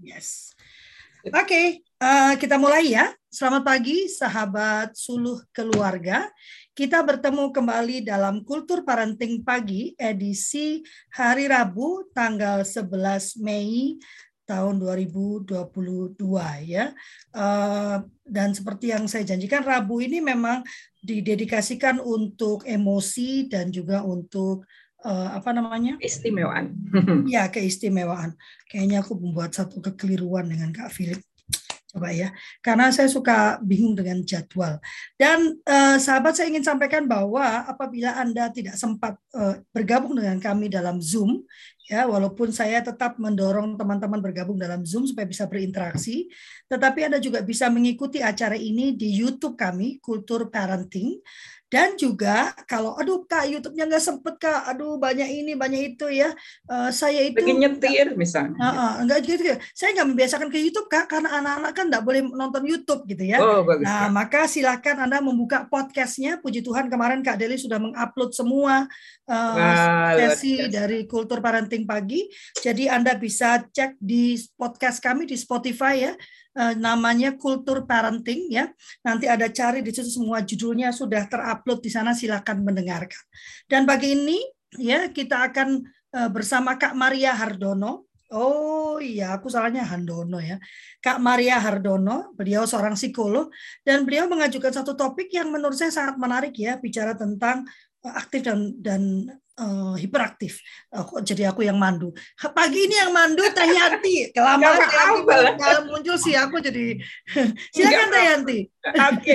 Yes. Oke, okay, uh, kita mulai ya. Selamat pagi sahabat suluh keluarga. Kita bertemu kembali dalam Kultur Parenting Pagi edisi hari Rabu tanggal 11 Mei tahun 2022 ya. Uh, dan seperti yang saya janjikan Rabu ini memang didedikasikan untuk emosi dan juga untuk uh, apa namanya? Keistimewaan. ya, keistimewaan. Kayaknya aku membuat satu kekeliruan dengan Kak Philip. Coba ya, karena saya suka bingung dengan jadwal. Dan uh, sahabat saya ingin sampaikan bahwa apabila Anda tidak sempat uh, bergabung dengan kami dalam Zoom, ya walaupun saya tetap mendorong teman-teman bergabung dalam Zoom supaya bisa berinteraksi, tetapi Anda juga bisa mengikuti acara ini di YouTube kami, Kultur Parenting. Dan juga kalau aduh kak YouTube-nya nggak sempet kak, aduh banyak ini banyak itu ya, uh, saya itu Bikin nyetir misalnya. Uh, uh, enggak gitu, saya nggak membiasakan ke YouTube kak karena anak-anak kan nggak boleh nonton YouTube gitu ya. Oh, bagus, nah kak. maka silakan anda membuka podcastnya. Puji Tuhan kemarin kak Deli sudah mengupload semua uh, Wah, sesi dari Kultur Parenting Pagi. Jadi anda bisa cek di podcast kami di Spotify ya uh, namanya Kultur Parenting ya. Nanti ada cari di situ semua judulnya sudah terupload di sana silakan mendengarkan. Dan pagi ini ya kita akan uh, bersama Kak Maria Hardono. Oh iya, aku salahnya Handono ya. Kak Maria Hardono, beliau seorang psikolog dan beliau mengajukan satu topik yang menurut saya sangat menarik ya, bicara tentang eh, aktif dan dan uh, hiperaktif. Aku, jadi aku yang mandu. Pagi ini yang mandu Teh Yanti. Kelamaan Teh Yanti muncul sih aku jadi. Silakan Teh Yanti. Oke.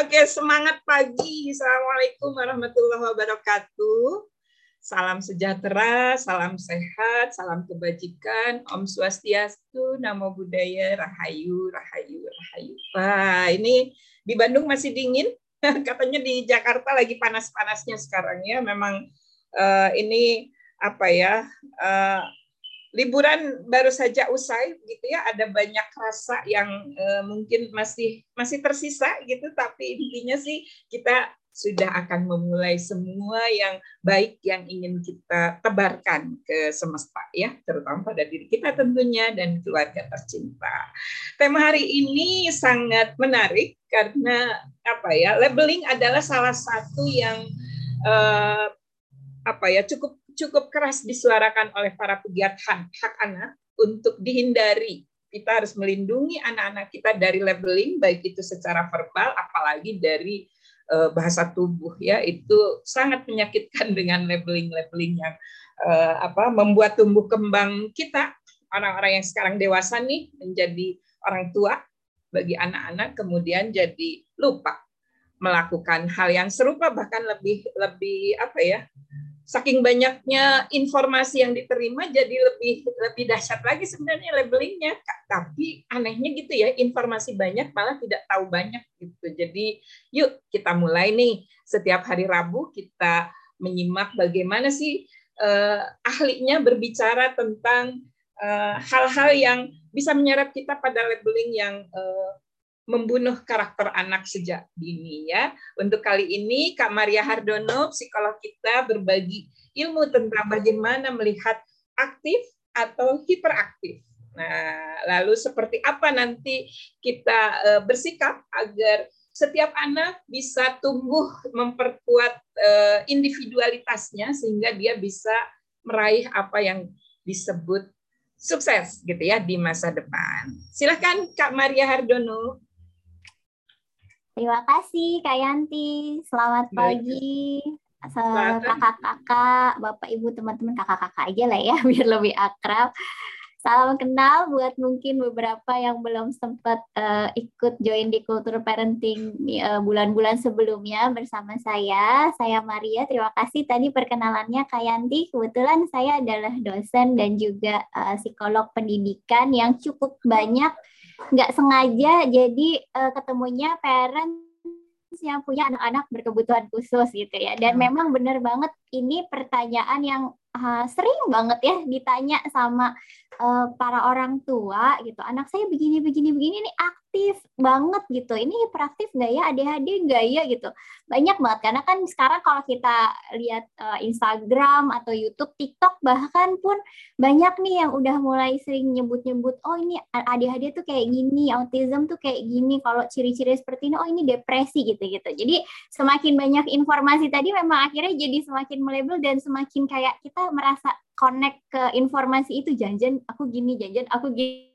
Oke, semangat pagi. Assalamualaikum warahmatullahi wabarakatuh. Salam sejahtera, salam sehat, salam kebajikan, Om Swastiastu, Namo Buddhaya, Rahayu, Rahayu, Rahayu. Wah, ini di Bandung masih dingin, katanya di Jakarta lagi panas-panasnya sekarang ya. Memang uh, ini apa ya? Uh, liburan baru saja usai gitu ya ada banyak rasa yang uh, mungkin masih masih tersisa gitu tapi intinya sih kita sudah akan memulai semua yang baik yang ingin kita tebarkan ke semesta ya terutama pada diri kita tentunya dan keluarga tercinta. Tema hari ini sangat menarik karena apa ya labeling adalah salah satu yang uh, apa ya cukup cukup keras disuarakan oleh para pegiat hak, hak anak untuk dihindari kita harus melindungi anak-anak kita dari labeling baik itu secara verbal apalagi dari uh, bahasa tubuh ya itu sangat menyakitkan dengan labeling-labeling yang uh, apa membuat tumbuh kembang kita. Orang-orang yang sekarang dewasa nih menjadi orang tua bagi anak-anak kemudian jadi lupa melakukan hal yang serupa bahkan lebih lebih apa ya saking banyaknya informasi yang diterima jadi lebih lebih dahsyat lagi sebenarnya labelingnya. Tapi anehnya gitu ya informasi banyak malah tidak tahu banyak gitu. Jadi yuk kita mulai nih. Setiap hari Rabu kita menyimak bagaimana sih uh, ahlinya berbicara tentang eh, hal-hal uh, yang bisa menyeret kita pada labeling yang uh, membunuh karakter anak sejak dini ya. Untuk kali ini Kak Maria Hardono, psikolog kita berbagi ilmu tentang bagaimana melihat aktif atau hiperaktif. Nah, lalu seperti apa nanti kita eh, bersikap agar setiap anak bisa tumbuh memperkuat eh, individualitasnya sehingga dia bisa meraih apa yang disebut sukses gitu ya di masa depan. Silakan Kak Maria Hardono. Terima kasih Kak Yanti. Selamat pagi. Kakak-kakak, Bapak Ibu, teman-teman, kakak-kakak aja lah ya biar lebih akrab. Salam kenal buat mungkin beberapa yang belum sempat uh, ikut join di kultur parenting uh, bulan-bulan sebelumnya bersama saya. Saya Maria. Terima kasih tadi perkenalannya Kak Yanti. Kebetulan saya adalah dosen dan juga uh, psikolog pendidikan yang cukup banyak nggak sengaja jadi uh, ketemunya parent yang punya anak-anak berkebutuhan khusus gitu ya dan hmm. memang benar banget ini pertanyaan yang uh, sering banget ya ditanya sama uh, para orang tua gitu anak saya begini begini begini ini aktif banget gitu. Ini hiperaktif nggak ya? ADHD nggak ya? Gitu. Banyak banget karena kan sekarang kalau kita lihat uh, Instagram atau YouTube TikTok bahkan pun banyak nih yang udah mulai sering nyebut-nyebut oh ini ADHD tuh kayak gini autism tuh kayak gini. Kalau ciri-ciri seperti ini oh ini depresi gitu gitu jadi semakin banyak informasi tadi memang akhirnya jadi semakin melebel dan semakin kayak kita merasa connect ke informasi itu janjian aku gini janjian aku gini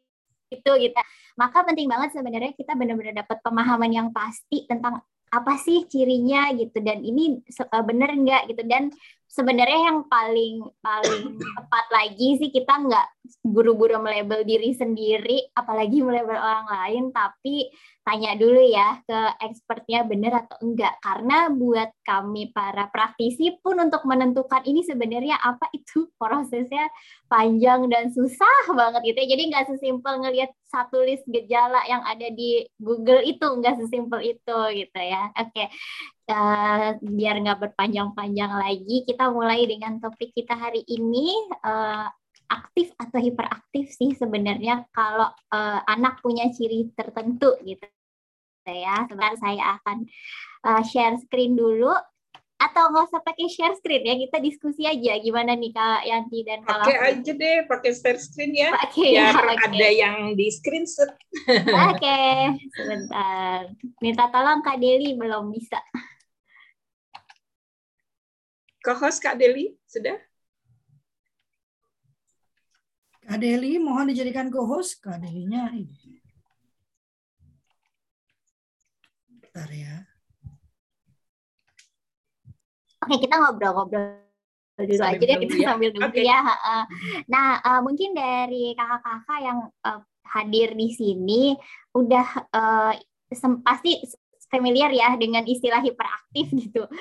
itu gitu. Maka penting banget sebenarnya kita benar-benar dapat pemahaman yang pasti tentang apa sih cirinya gitu. Dan ini uh, bener enggak gitu. Dan sebenarnya yang paling paling tepat lagi sih kita nggak buru-buru melebel diri sendiri apalagi melebel orang lain. Tapi tanya dulu ya ke expertnya benar atau enggak. Karena buat kami para praktisi pun untuk menentukan ini sebenarnya apa itu prosesnya panjang dan susah banget gitu ya. Jadi nggak sesimpel ngelihat satu list gejala yang ada di Google itu nggak sesimpel itu gitu ya. Oke uh, biar nggak berpanjang-panjang lagi kita mulai dengan topik kita hari ini. Uh, aktif atau hiperaktif sih sebenarnya kalau uh, anak punya ciri tertentu gitu ya. Sebentar saya akan uh, share screen dulu. Atau nggak usah pakai share screen ya kita diskusi aja gimana nih kak Yanti dan kak pakai aja deh pakai share screen ya pakai ya okay. ada yang di screenshot oke okay. sebentar. Minta tolong kak Deli belum bisa. Ke host kak Deli sudah? Kak Deli mohon dijadikan co-host. Kak Delinya ini Bentar ya. Oke, kita ngobrol-ngobrol dulu sambil aja deh kita ya. sambil nunggu okay. ya. Nah, uh, mungkin dari kakak-kakak yang uh, hadir di sini udah uh, pasti familiar ya dengan istilah hiperaktif gitu.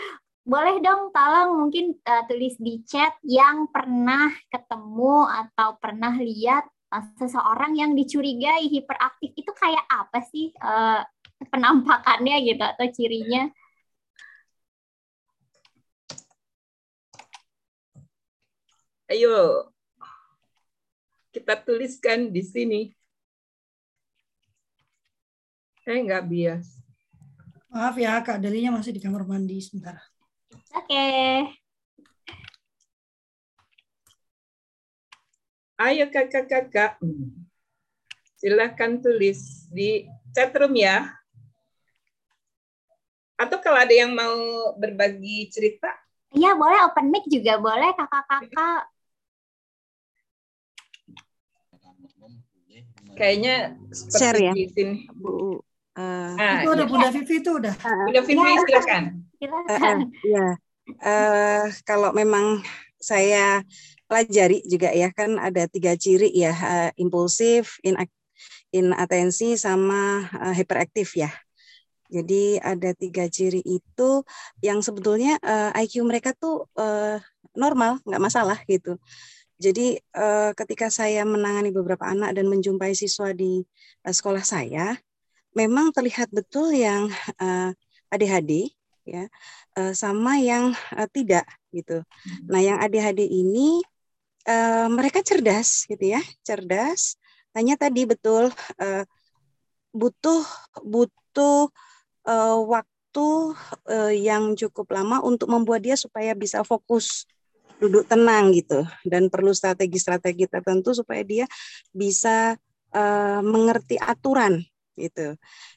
Boleh dong tolong mungkin uh, tulis di chat yang pernah ketemu atau pernah lihat uh, seseorang yang dicurigai hiperaktif itu kayak apa sih? Uh, penampakannya gitu atau cirinya? Ayo, kita tuliskan di sini. Eh, nggak bias. Maaf ya, Kak Delinya masih di kamar mandi sebentar. Oke. Okay. Ayo kakak-kakak. Silahkan tulis di chatroom ya. Atau kalau ada yang mau berbagi cerita? Iya, boleh open mic juga boleh kakak-kakak. Kayaknya share ya, Bu. Uh, ah, itu udah Bunda Vivi itu udah. Bunda Vivi ya, silakan. Silakan. Uh, ya. Uh, kalau memang saya pelajari juga ya kan ada tiga ciri ya uh, impulsif, in inatensi sama uh, hiperaktif ya. Jadi ada tiga ciri itu yang sebetulnya uh, eh, IQ mereka tuh uh, normal, nggak masalah gitu. Jadi uh, ketika saya menangani beberapa anak dan menjumpai siswa di uh, sekolah saya, memang terlihat betul yang uh, ADHD ya uh, sama yang uh, tidak gitu. Hmm. Nah yang ADHD ini uh, mereka cerdas gitu ya, cerdas. Hanya tadi betul uh, butuh butuh uh, waktu uh, yang cukup lama untuk membuat dia supaya bisa fokus duduk tenang gitu dan perlu strategi-strategi tertentu supaya dia bisa uh, mengerti aturan gitu.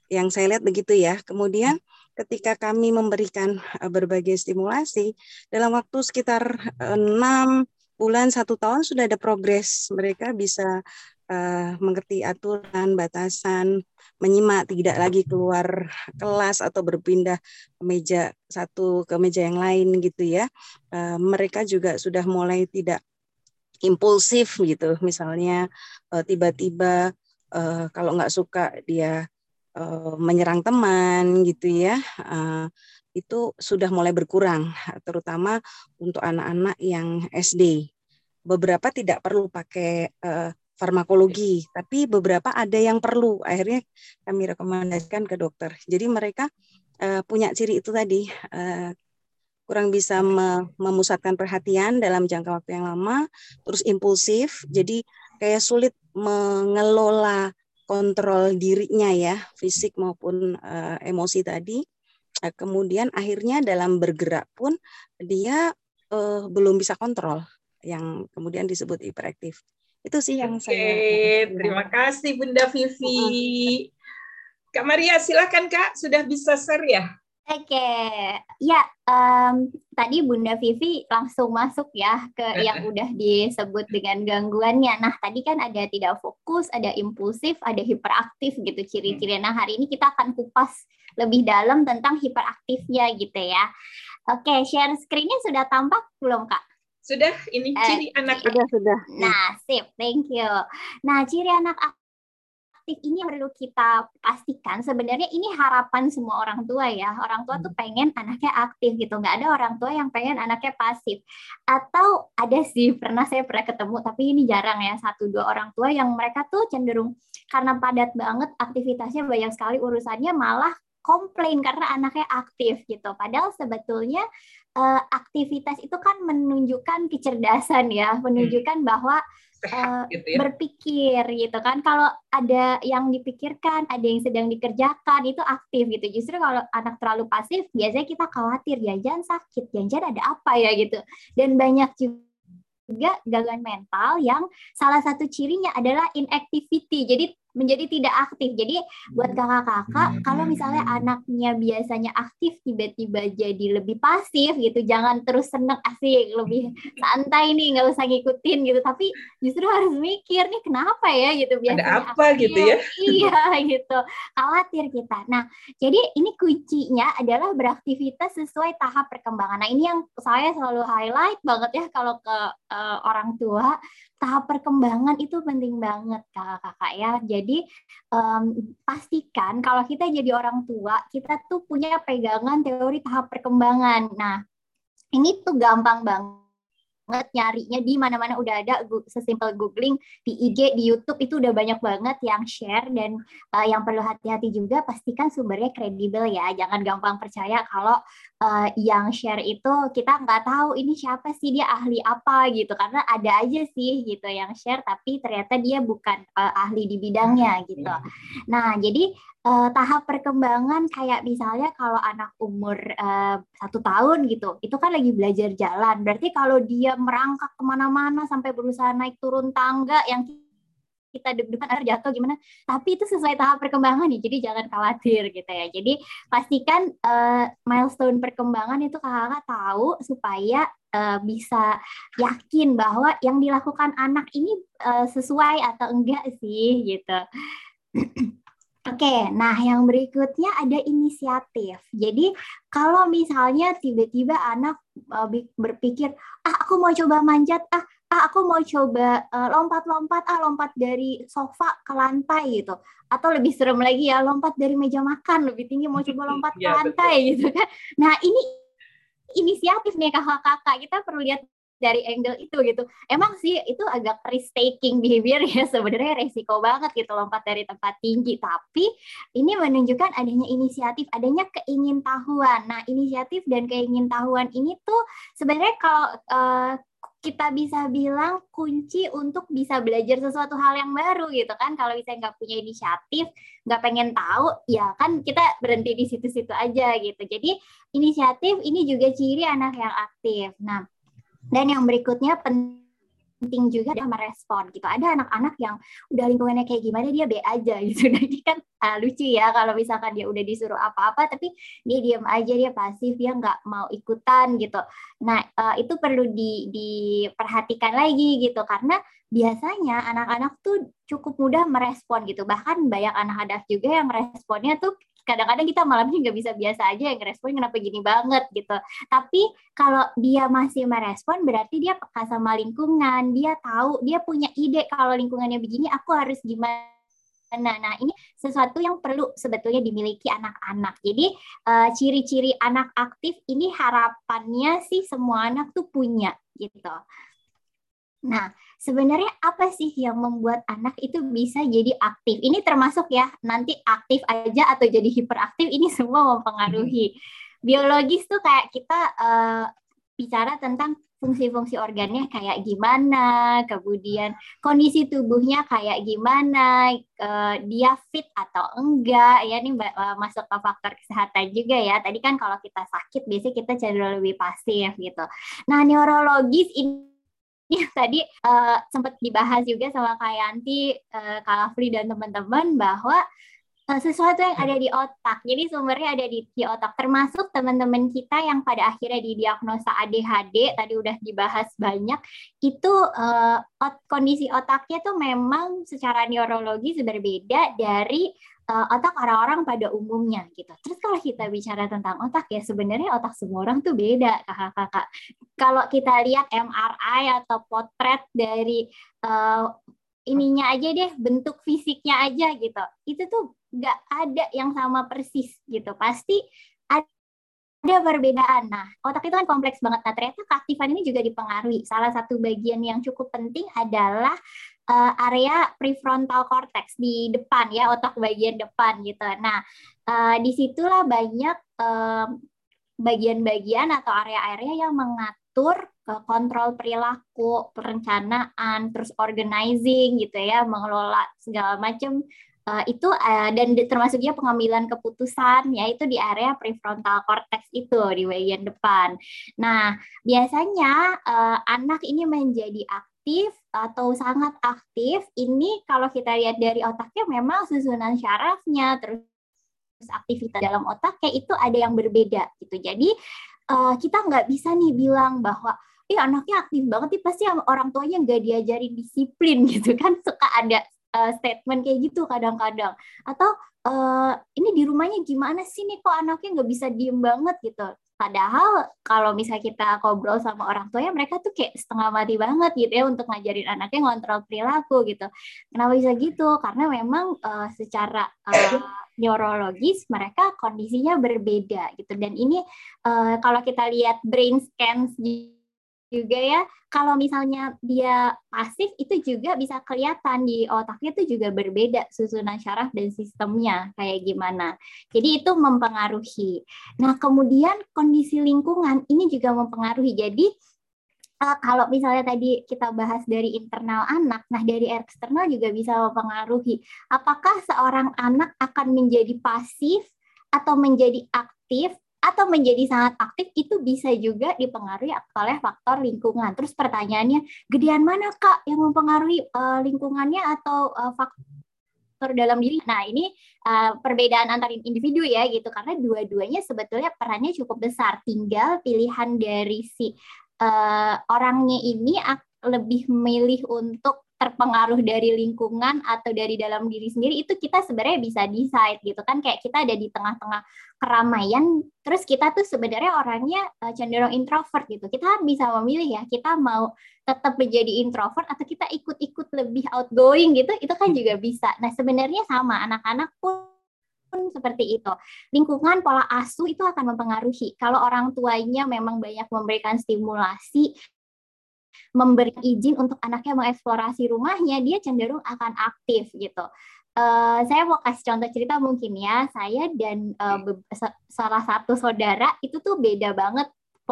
Yang saya lihat begitu ya. Kemudian ketika kami memberikan berbagai stimulasi dalam waktu sekitar enam bulan satu tahun sudah ada progres mereka bisa uh, mengerti aturan batasan menyimak, tidak lagi keluar kelas atau berpindah ke meja satu ke meja yang lain gitu ya. Uh, mereka juga sudah mulai tidak impulsif gitu, misalnya uh, tiba-tiba uh, kalau nggak suka dia menyerang teman gitu ya. Itu sudah mulai berkurang, terutama untuk anak-anak yang SD. Beberapa tidak perlu pakai farmakologi, tapi beberapa ada yang perlu. Akhirnya kami rekomendasikan ke dokter. Jadi mereka uh, punya ciri itu tadi uh, kurang bisa memusatkan perhatian dalam jangka waktu yang lama, terus impulsif, jadi kayak sulit mengelola kontrol dirinya ya, fisik maupun uh, emosi tadi. Uh, kemudian akhirnya dalam bergerak pun dia uh, belum bisa kontrol, yang kemudian disebut hiperaktif. Itu sih yang Oke, saya. terima kasih Bunda Vivi. Kak Maria, silakan Kak, sudah bisa share ya? Oke, ya um, tadi Bunda Vivi langsung masuk ya ke yang udah disebut dengan gangguannya. Nah tadi kan ada tidak fokus, ada impulsif, ada hiperaktif gitu ciri-ciri. Hmm. Nah hari ini kita akan kupas lebih dalam tentang hiperaktifnya gitu ya. Oke, share screen-nya sudah tampak belum kak? Sudah, ini ciri uh, anak. Sudah, sudah. Nah, sip, thank you. Nah, ciri anak aktif ini yang perlu kita pastikan sebenarnya ini harapan semua orang tua ya orang tua tuh hmm. pengen anaknya aktif gitu nggak ada orang tua yang pengen anaknya pasif atau ada sih pernah saya pernah ketemu tapi ini jarang ya satu dua orang tua yang mereka tuh cenderung karena padat banget aktivitasnya banyak sekali urusannya malah komplain karena anaknya aktif gitu padahal sebetulnya uh, aktivitas itu kan menunjukkan kecerdasan ya menunjukkan bahwa uh, gitu ya. berpikir gitu kan. Kalau ada yang dipikirkan ada yang sedang dikerjakan itu aktif gitu. Justru kalau anak terlalu pasif biasanya kita khawatir ya jangan sakit jangan ada apa ya gitu. Dan banyak juga gangguan mental yang salah satu cirinya adalah inactivity. Jadi menjadi tidak aktif. Jadi buat hmm. kakak-kakak, hmm. kalau misalnya anaknya biasanya aktif, tiba-tiba jadi lebih pasif gitu, jangan terus seneng asik, lebih santai nih, nggak usah ngikutin gitu. Tapi justru harus mikir nih kenapa ya gitu biasanya. Ada apa aktif. gitu ya? Iya gitu, khawatir kita. Nah jadi ini kuncinya adalah beraktivitas sesuai tahap perkembangan. Nah ini yang saya selalu highlight banget ya kalau ke uh, orang tua tahap perkembangan itu penting banget kakak-kakak ya. Jadi um, pastikan kalau kita jadi orang tua, kita tuh punya pegangan teori tahap perkembangan. Nah, ini tuh gampang banget banget nyarinya di mana-mana udah ada sesimpel googling di IG di YouTube itu udah banyak banget yang share dan uh, yang perlu hati-hati juga pastikan sumbernya kredibel ya jangan gampang percaya kalau uh, yang share itu kita nggak tahu ini siapa sih dia ahli apa gitu. Karena ada aja sih gitu yang share tapi ternyata dia bukan uh, ahli di bidangnya gitu. Nah jadi uh, tahap perkembangan kayak misalnya kalau anak umur uh, satu tahun gitu, itu kan lagi belajar jalan. Berarti kalau dia merangkak ke mana-mana sampai berusaha naik turun tangga yang kita deg-degan ada jatuh gimana. Tapi itu sesuai tahap perkembangan nih jadi jangan khawatir gitu ya. Jadi pastikan uh, milestone perkembangan itu kakak tahu supaya uh, bisa yakin bahwa yang dilakukan anak ini uh, sesuai atau enggak sih gitu. Oke, nah yang berikutnya ada inisiatif. Jadi kalau misalnya tiba-tiba anak berpikir, ah aku mau coba manjat, ah ah aku mau coba eh, lompat-lompat, uh, ah lompat dari sofa ke lantai gitu. Atau lebih serem lagi ya, lompat dari meja makan lebih tinggi mau coba lompat ke ya, lantai betul. gitu kan. Nah ini inisiatif nih kakak-kakak kita perlu lihat dari angle itu gitu. Emang sih itu agak risk taking behavior ya sebenarnya resiko banget gitu lompat dari tempat tinggi. Tapi ini menunjukkan adanya inisiatif, adanya keingintahuan. Nah inisiatif dan keingintahuan ini tuh sebenarnya kalau uh, kita bisa bilang kunci untuk bisa belajar sesuatu hal yang baru gitu kan. Kalau misalnya nggak punya inisiatif nggak pengen tahu ya kan kita berhenti di situ-situ aja gitu. Jadi inisiatif ini juga ciri anak yang aktif. Nah dan yang berikutnya penting juga dia merespon gitu. Ada anak-anak yang udah lingkungannya kayak gimana dia be aja gitu. Jadi kan uh, lucu ya kalau misalkan dia udah disuruh apa-apa tapi dia diam aja dia pasif dia nggak mau ikutan gitu. Nah uh, itu perlu di, diperhatikan lagi gitu karena biasanya anak-anak tuh cukup mudah merespon gitu. Bahkan banyak anak-anak juga yang responnya tuh kadang-kadang kita malamnya nggak bisa biasa aja yang respon kenapa gini banget gitu tapi kalau dia masih merespon berarti dia peka sama lingkungan dia tahu dia punya ide kalau lingkungannya begini aku harus gimana Nah, nah ini sesuatu yang perlu sebetulnya dimiliki anak-anak. Jadi uh, ciri-ciri anak aktif ini harapannya sih semua anak tuh punya gitu. Nah, sebenarnya apa sih yang membuat anak itu bisa jadi aktif? Ini termasuk ya, nanti aktif aja atau jadi hiperaktif ini semua mempengaruhi. biologis tuh kayak kita uh, bicara tentang fungsi-fungsi organnya kayak gimana, kemudian kondisi tubuhnya kayak gimana, uh, dia fit atau enggak, ya ini uh, masuk ke faktor kesehatan juga ya. Tadi kan kalau kita sakit biasanya kita cenderung lebih pasif gitu. Nah neurologis ini tadi uh, sempat dibahas juga sama Kak Yanti, uh, Kak Lafri dan teman-teman bahwa sesuatu yang ada di otak. Jadi sumbernya ada di, di otak. Termasuk teman-teman kita yang pada akhirnya didiagnosa ADHD tadi udah dibahas banyak. Itu uh, kondisi otaknya tuh memang secara neurologis berbeda dari uh, otak orang-orang pada umumnya gitu. Terus kalau kita bicara tentang otak ya sebenarnya otak semua orang tuh beda kakak-kakak. Kalau kita lihat MRI atau potret dari uh, ininya aja deh bentuk fisiknya aja gitu. Itu tuh nggak ada yang sama persis gitu. Pasti ada perbedaan. Nah, otak itu kan kompleks banget. Nah, ternyata keaktifan ini juga dipengaruhi. Salah satu bagian yang cukup penting adalah uh, area prefrontal cortex di depan ya otak bagian depan gitu. Nah uh, di situlah banyak bagian-bagian uh, atau area-area yang mengatur kontrol perilaku, perencanaan, terus organizing gitu ya, mengelola segala macam uh, itu uh, dan termasuk juga pengambilan keputusan yaitu di area prefrontal cortex itu di bagian depan. Nah, biasanya uh, anak ini menjadi aktif atau sangat aktif ini kalau kita lihat dari otaknya memang susunan syarafnya terus aktivitas dalam otaknya itu ada yang berbeda gitu jadi uh, kita nggak bisa nih bilang bahwa ih anaknya aktif banget nih pasti orang tuanya nggak diajarin disiplin gitu kan suka ada uh, statement kayak gitu kadang-kadang atau uh, ini di rumahnya gimana sih nih kok anaknya nggak bisa diem banget gitu Padahal kalau misalnya kita ngobrol sama orang tua ya mereka tuh kayak setengah mati banget gitu ya untuk ngajarin anaknya ngontrol perilaku gitu. Kenapa bisa gitu? Karena memang uh, secara uh, neurologis mereka kondisinya berbeda gitu. Dan ini uh, kalau kita lihat brain scans juga ya kalau misalnya dia pasif itu juga bisa kelihatan di otaknya itu juga berbeda susunan syaraf dan sistemnya kayak gimana. Jadi itu mempengaruhi. Nah, kemudian kondisi lingkungan ini juga mempengaruhi. Jadi uh, kalau misalnya tadi kita bahas dari internal anak, nah dari eksternal juga bisa mempengaruhi. Apakah seorang anak akan menjadi pasif atau menjadi aktif atau menjadi sangat aktif itu bisa juga dipengaruhi oleh faktor lingkungan. Terus pertanyaannya, gedean mana kak yang mempengaruhi uh, lingkungannya atau uh, faktor dalam diri? Nah ini uh, perbedaan antar individu ya gitu karena dua-duanya sebetulnya perannya cukup besar. Tinggal pilihan dari si uh, orangnya ini lebih memilih untuk terpengaruh dari lingkungan atau dari dalam diri sendiri itu kita sebenarnya bisa decide gitu kan kayak kita ada di tengah-tengah keramaian terus kita tuh sebenarnya orangnya uh, cenderung introvert gitu kita bisa memilih ya kita mau tetap menjadi introvert atau kita ikut-ikut lebih outgoing gitu itu kan juga bisa nah sebenarnya sama anak-anak pun pun seperti itu. Lingkungan pola asuh itu akan mempengaruhi. Kalau orang tuanya memang banyak memberikan stimulasi, memberi izin untuk anaknya mengeksplorasi rumahnya, dia cenderung akan aktif gitu. Uh, saya mau kasih contoh cerita mungkin ya, saya dan uh, salah satu saudara itu tuh beda banget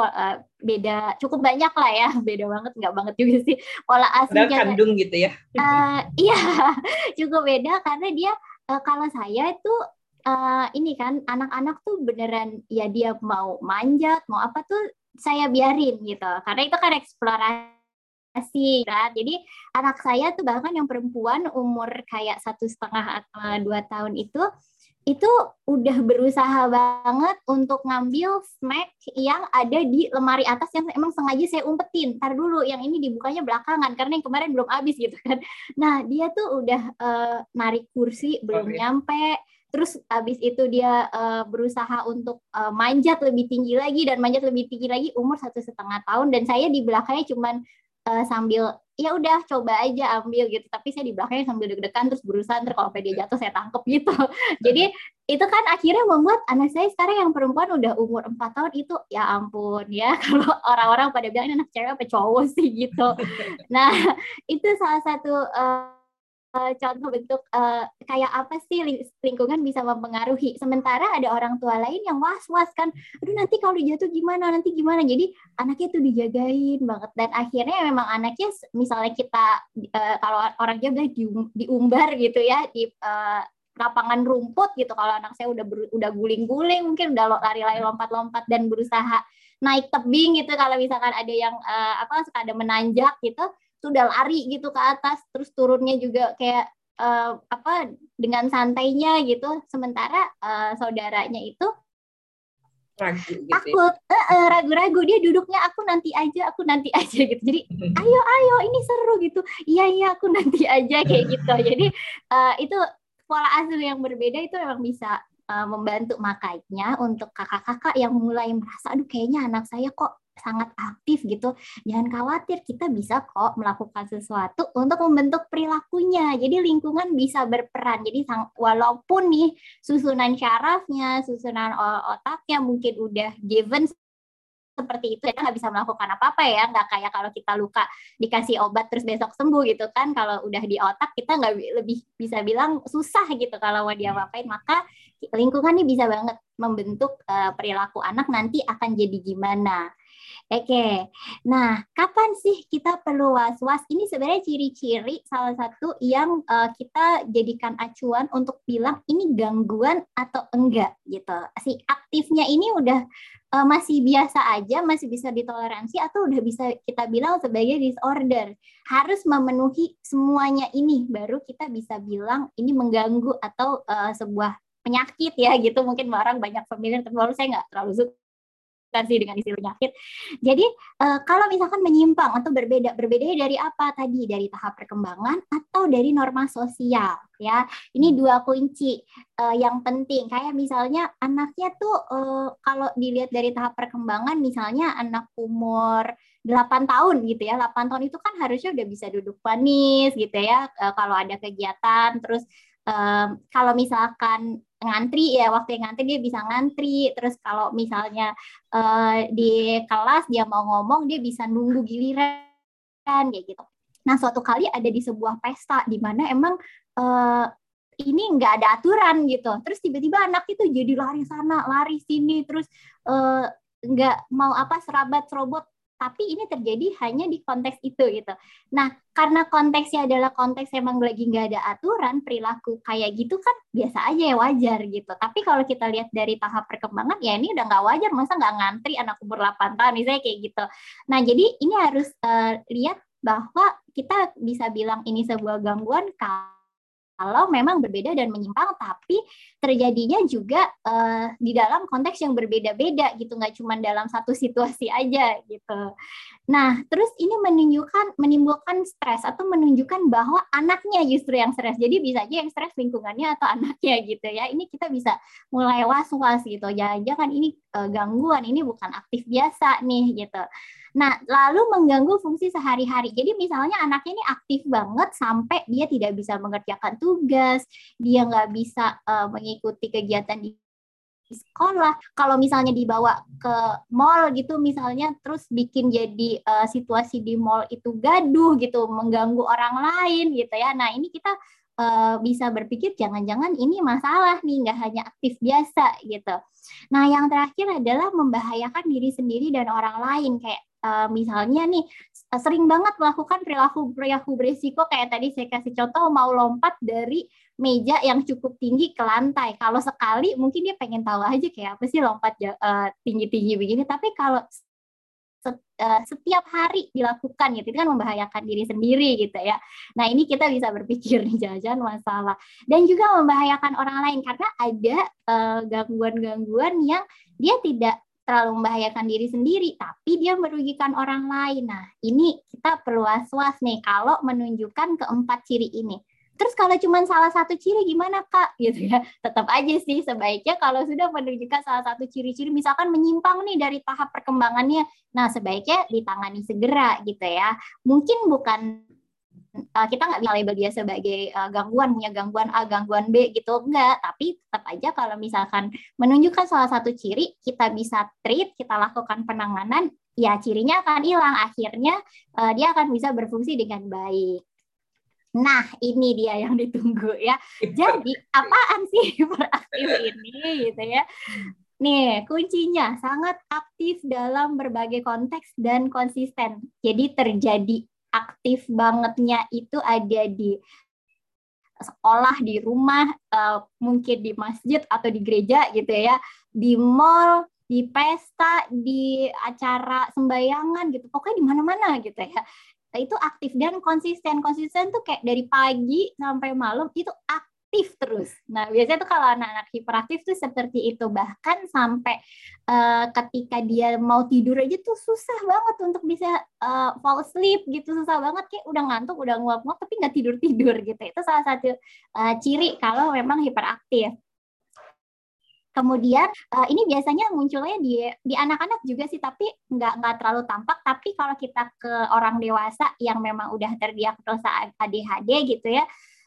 uh, beda cukup banyak lah ya. Beda banget nggak banget juga sih. Pola asuhnya kandung gitu ya. Uh, iya cukup beda karena dia uh, kalau saya itu uh, ini kan anak-anak tuh beneran ya dia mau manjat mau apa tuh saya biarin gitu. Karena itu kan eksplorasi kan. Jadi anak saya tuh bahkan yang perempuan umur kayak satu setengah atau dua tahun itu itu udah berusaha banget untuk ngambil snack yang ada di lemari atas yang emang sengaja saya umpetin. Ntar dulu yang ini dibukanya belakangan karena yang kemarin belum habis gitu kan. Nah dia tuh udah uh, narik kursi belum okay. nyampe. Terus habis itu dia uh, berusaha untuk uh, manjat lebih tinggi lagi dan manjat lebih tinggi lagi umur satu setengah tahun dan saya di belakangnya cuman uh, sambil ya udah coba aja ambil gitu. Tapi saya di belakangnya sambil deg-degan terus berusaha ntar kalau dia jatuh saya tangkep gitu. Jadi itu kan akhirnya membuat anak saya sekarang yang perempuan udah umur empat tahun itu ya ampun ya. Kalau orang-orang pada bilang anak cewek apa cowok sih? Gitu. Nah itu salah satu uh, uh, contoh bentuk uh, kayak apa sih lingkungan bisa mempengaruhi. Sementara ada orang tua lain yang was-was kan, aduh nanti kalau jatuh gimana, nanti gimana. Jadi anaknya tuh dijagain banget dan akhirnya memang anaknya misalnya kita uh, kalau orang Jawa bilang diumbar gitu ya di uh, lapangan rumput gitu kalau anak saya udah ber, udah guling-guling mungkin udah lari-lari lompat-lompat dan berusaha naik tebing gitu kalau misalkan ada yang uh, apa suka ada menanjak gitu sudah lari gitu ke atas terus turunnya juga kayak uh, apa dengan santainya gitu. Sementara uh, saudaranya itu ragu gitu ya? takut. Ya? uh, ragu-ragu. Dia duduknya aku nanti aja aku nanti aja gitu. Jadi ayo ayo ini seru gitu. Iya iya aku nanti aja kayak gitu. Jadi uh, itu pola asuh yang berbeda itu memang bisa uh, membantu makanya untuk kakak-kakak yang mulai merasa aduh kayaknya anak saya kok sangat aktif gitu, jangan khawatir kita bisa kok melakukan sesuatu untuk membentuk perilakunya. Jadi lingkungan bisa berperan. Jadi walaupun nih susunan syarafnya, susunan otaknya mungkin udah given seperti itu ya nggak bisa melakukan apa-apa ya. Nggak kayak kalau kita luka dikasih obat terus besok sembuh gitu kan. Kalau udah di otak kita nggak lebih bisa bilang susah gitu kalau mau dia ngapain. Maka lingkungan ini bisa banget membentuk uh, perilaku anak nanti akan jadi gimana Oke, nah kapan sih kita perlu was-was? Ini sebenarnya ciri-ciri salah satu yang uh, kita jadikan acuan untuk bilang ini gangguan atau enggak gitu. Si aktifnya ini udah uh, masih biasa aja, masih bisa ditoleransi atau udah bisa kita bilang sebagai disorder. Harus memenuhi semuanya ini baru kita bisa bilang ini mengganggu atau uh, sebuah penyakit ya gitu mungkin orang banyak familiar tapi saya nggak terlalu suka sih dengan istilah penyakit. Jadi uh, kalau misalkan menyimpang atau berbeda, berbeda dari apa tadi? Dari tahap perkembangan atau dari norma sosial ya. Ini dua kunci uh, yang penting. Kayak misalnya anaknya tuh uh, kalau dilihat dari tahap perkembangan misalnya anak umur 8 tahun gitu ya. 8 tahun itu kan harusnya udah bisa duduk panis gitu ya. Uh, kalau ada kegiatan terus um, kalau misalkan ngantri ya waktu yang ngantri dia bisa ngantri. Terus kalau misalnya uh, di kelas dia mau ngomong dia bisa nunggu giliran kayak gitu. Nah suatu kali ada di sebuah pesta di mana emang uh, ini nggak ada aturan gitu. Terus tiba-tiba anak itu jadi lari sana lari sini terus uh, nggak mau apa serabat serobot tapi ini terjadi hanya di konteks itu gitu. Nah, karena konteksnya adalah konteks emang lagi nggak ada aturan, perilaku kayak gitu kan biasa aja ya wajar gitu. Tapi kalau kita lihat dari tahap perkembangan, ya ini udah nggak wajar, masa nggak ngantri anak umur 8 tahun, misalnya kayak gitu. Nah, jadi ini harus uh, lihat bahwa kita bisa bilang ini sebuah gangguan kalau kalau memang berbeda dan menyimpang tapi terjadinya juga uh, di dalam konteks yang berbeda-beda gitu nggak cuma dalam satu situasi aja gitu. Nah terus ini menunjukkan menimbulkan stres atau menunjukkan bahwa anaknya justru yang stres. Jadi bisa aja yang stres lingkungannya atau anaknya gitu ya. Ini kita bisa mulai was-was gitu. Jangan-jangan ini uh, gangguan ini bukan aktif biasa nih gitu Nah, lalu mengganggu fungsi sehari-hari. Jadi misalnya anaknya ini aktif banget sampai dia tidak bisa mengerjakan tugas, dia nggak bisa uh, mengikuti kegiatan di sekolah. Kalau misalnya dibawa ke mall gitu misalnya terus bikin jadi uh, situasi di mall itu gaduh gitu, mengganggu orang lain gitu ya. Nah, ini kita uh, bisa berpikir jangan-jangan ini masalah nih, nggak hanya aktif biasa gitu. Nah, yang terakhir adalah membahayakan diri sendiri dan orang lain kayak uh, misalnya nih eh, sering banget melakukan perilaku perilaku berisiko kayak tadi saya kasih contoh mau lompat dari meja yang cukup tinggi ke lantai. Kalau sekali mungkin dia pengen tahu aja kayak apa sih lompat uh, tinggi-tinggi begini. Tapi kalau setiap hari dilakukan gitu itu kan membahayakan diri sendiri gitu ya. Nah ini kita bisa berpikir nih jangan-jangan masalah dan juga membahayakan orang lain karena ada gangguan-gangguan uh, yang dia tidak terlalu membahayakan diri sendiri, tapi dia merugikan orang lain. Nah, ini kita perlu was-was nih kalau menunjukkan keempat ciri ini. Terus kalau cuma salah satu ciri gimana kak? Gitu ya, tetap aja sih sebaiknya kalau sudah menunjukkan salah satu ciri-ciri, misalkan menyimpang nih dari tahap perkembangannya, nah sebaiknya ditangani segera gitu ya. Mungkin bukan uh, kita nggak bisa label dia sebagai uh, gangguan punya gangguan A gangguan B gitu enggak tapi tetap aja kalau misalkan menunjukkan salah satu ciri kita bisa treat kita lakukan penanganan ya cirinya akan hilang akhirnya uh, dia akan bisa berfungsi dengan baik Nah, ini dia yang ditunggu ya. Jadi, apaan sih hiperaktif ini gitu ya? Nih, kuncinya sangat aktif dalam berbagai konteks dan konsisten. Jadi terjadi aktif bangetnya itu ada di sekolah, di rumah, uh, mungkin di masjid atau di gereja gitu ya, di mall, di pesta, di acara sembayangan gitu, pokoknya di mana-mana gitu ya. Itu aktif dan konsisten. Konsisten tuh kayak dari pagi sampai malam itu aktif aktif terus. Nah, biasanya tuh kalau anak-anak hiperaktif tuh seperti itu. Bahkan sampai uh, ketika dia mau tidur aja tuh susah banget untuk bisa uh, fall asleep gitu. Susah banget kayak udah ngantuk, udah nguap-nguap tapi nggak tidur-tidur gitu. Itu salah satu uh, ciri kalau memang hiperaktif. Kemudian ini biasanya munculnya di di anak-anak juga sih, tapi nggak nggak terlalu tampak. Tapi kalau kita ke orang dewasa yang memang udah terdiagnosa ADHD gitu ya,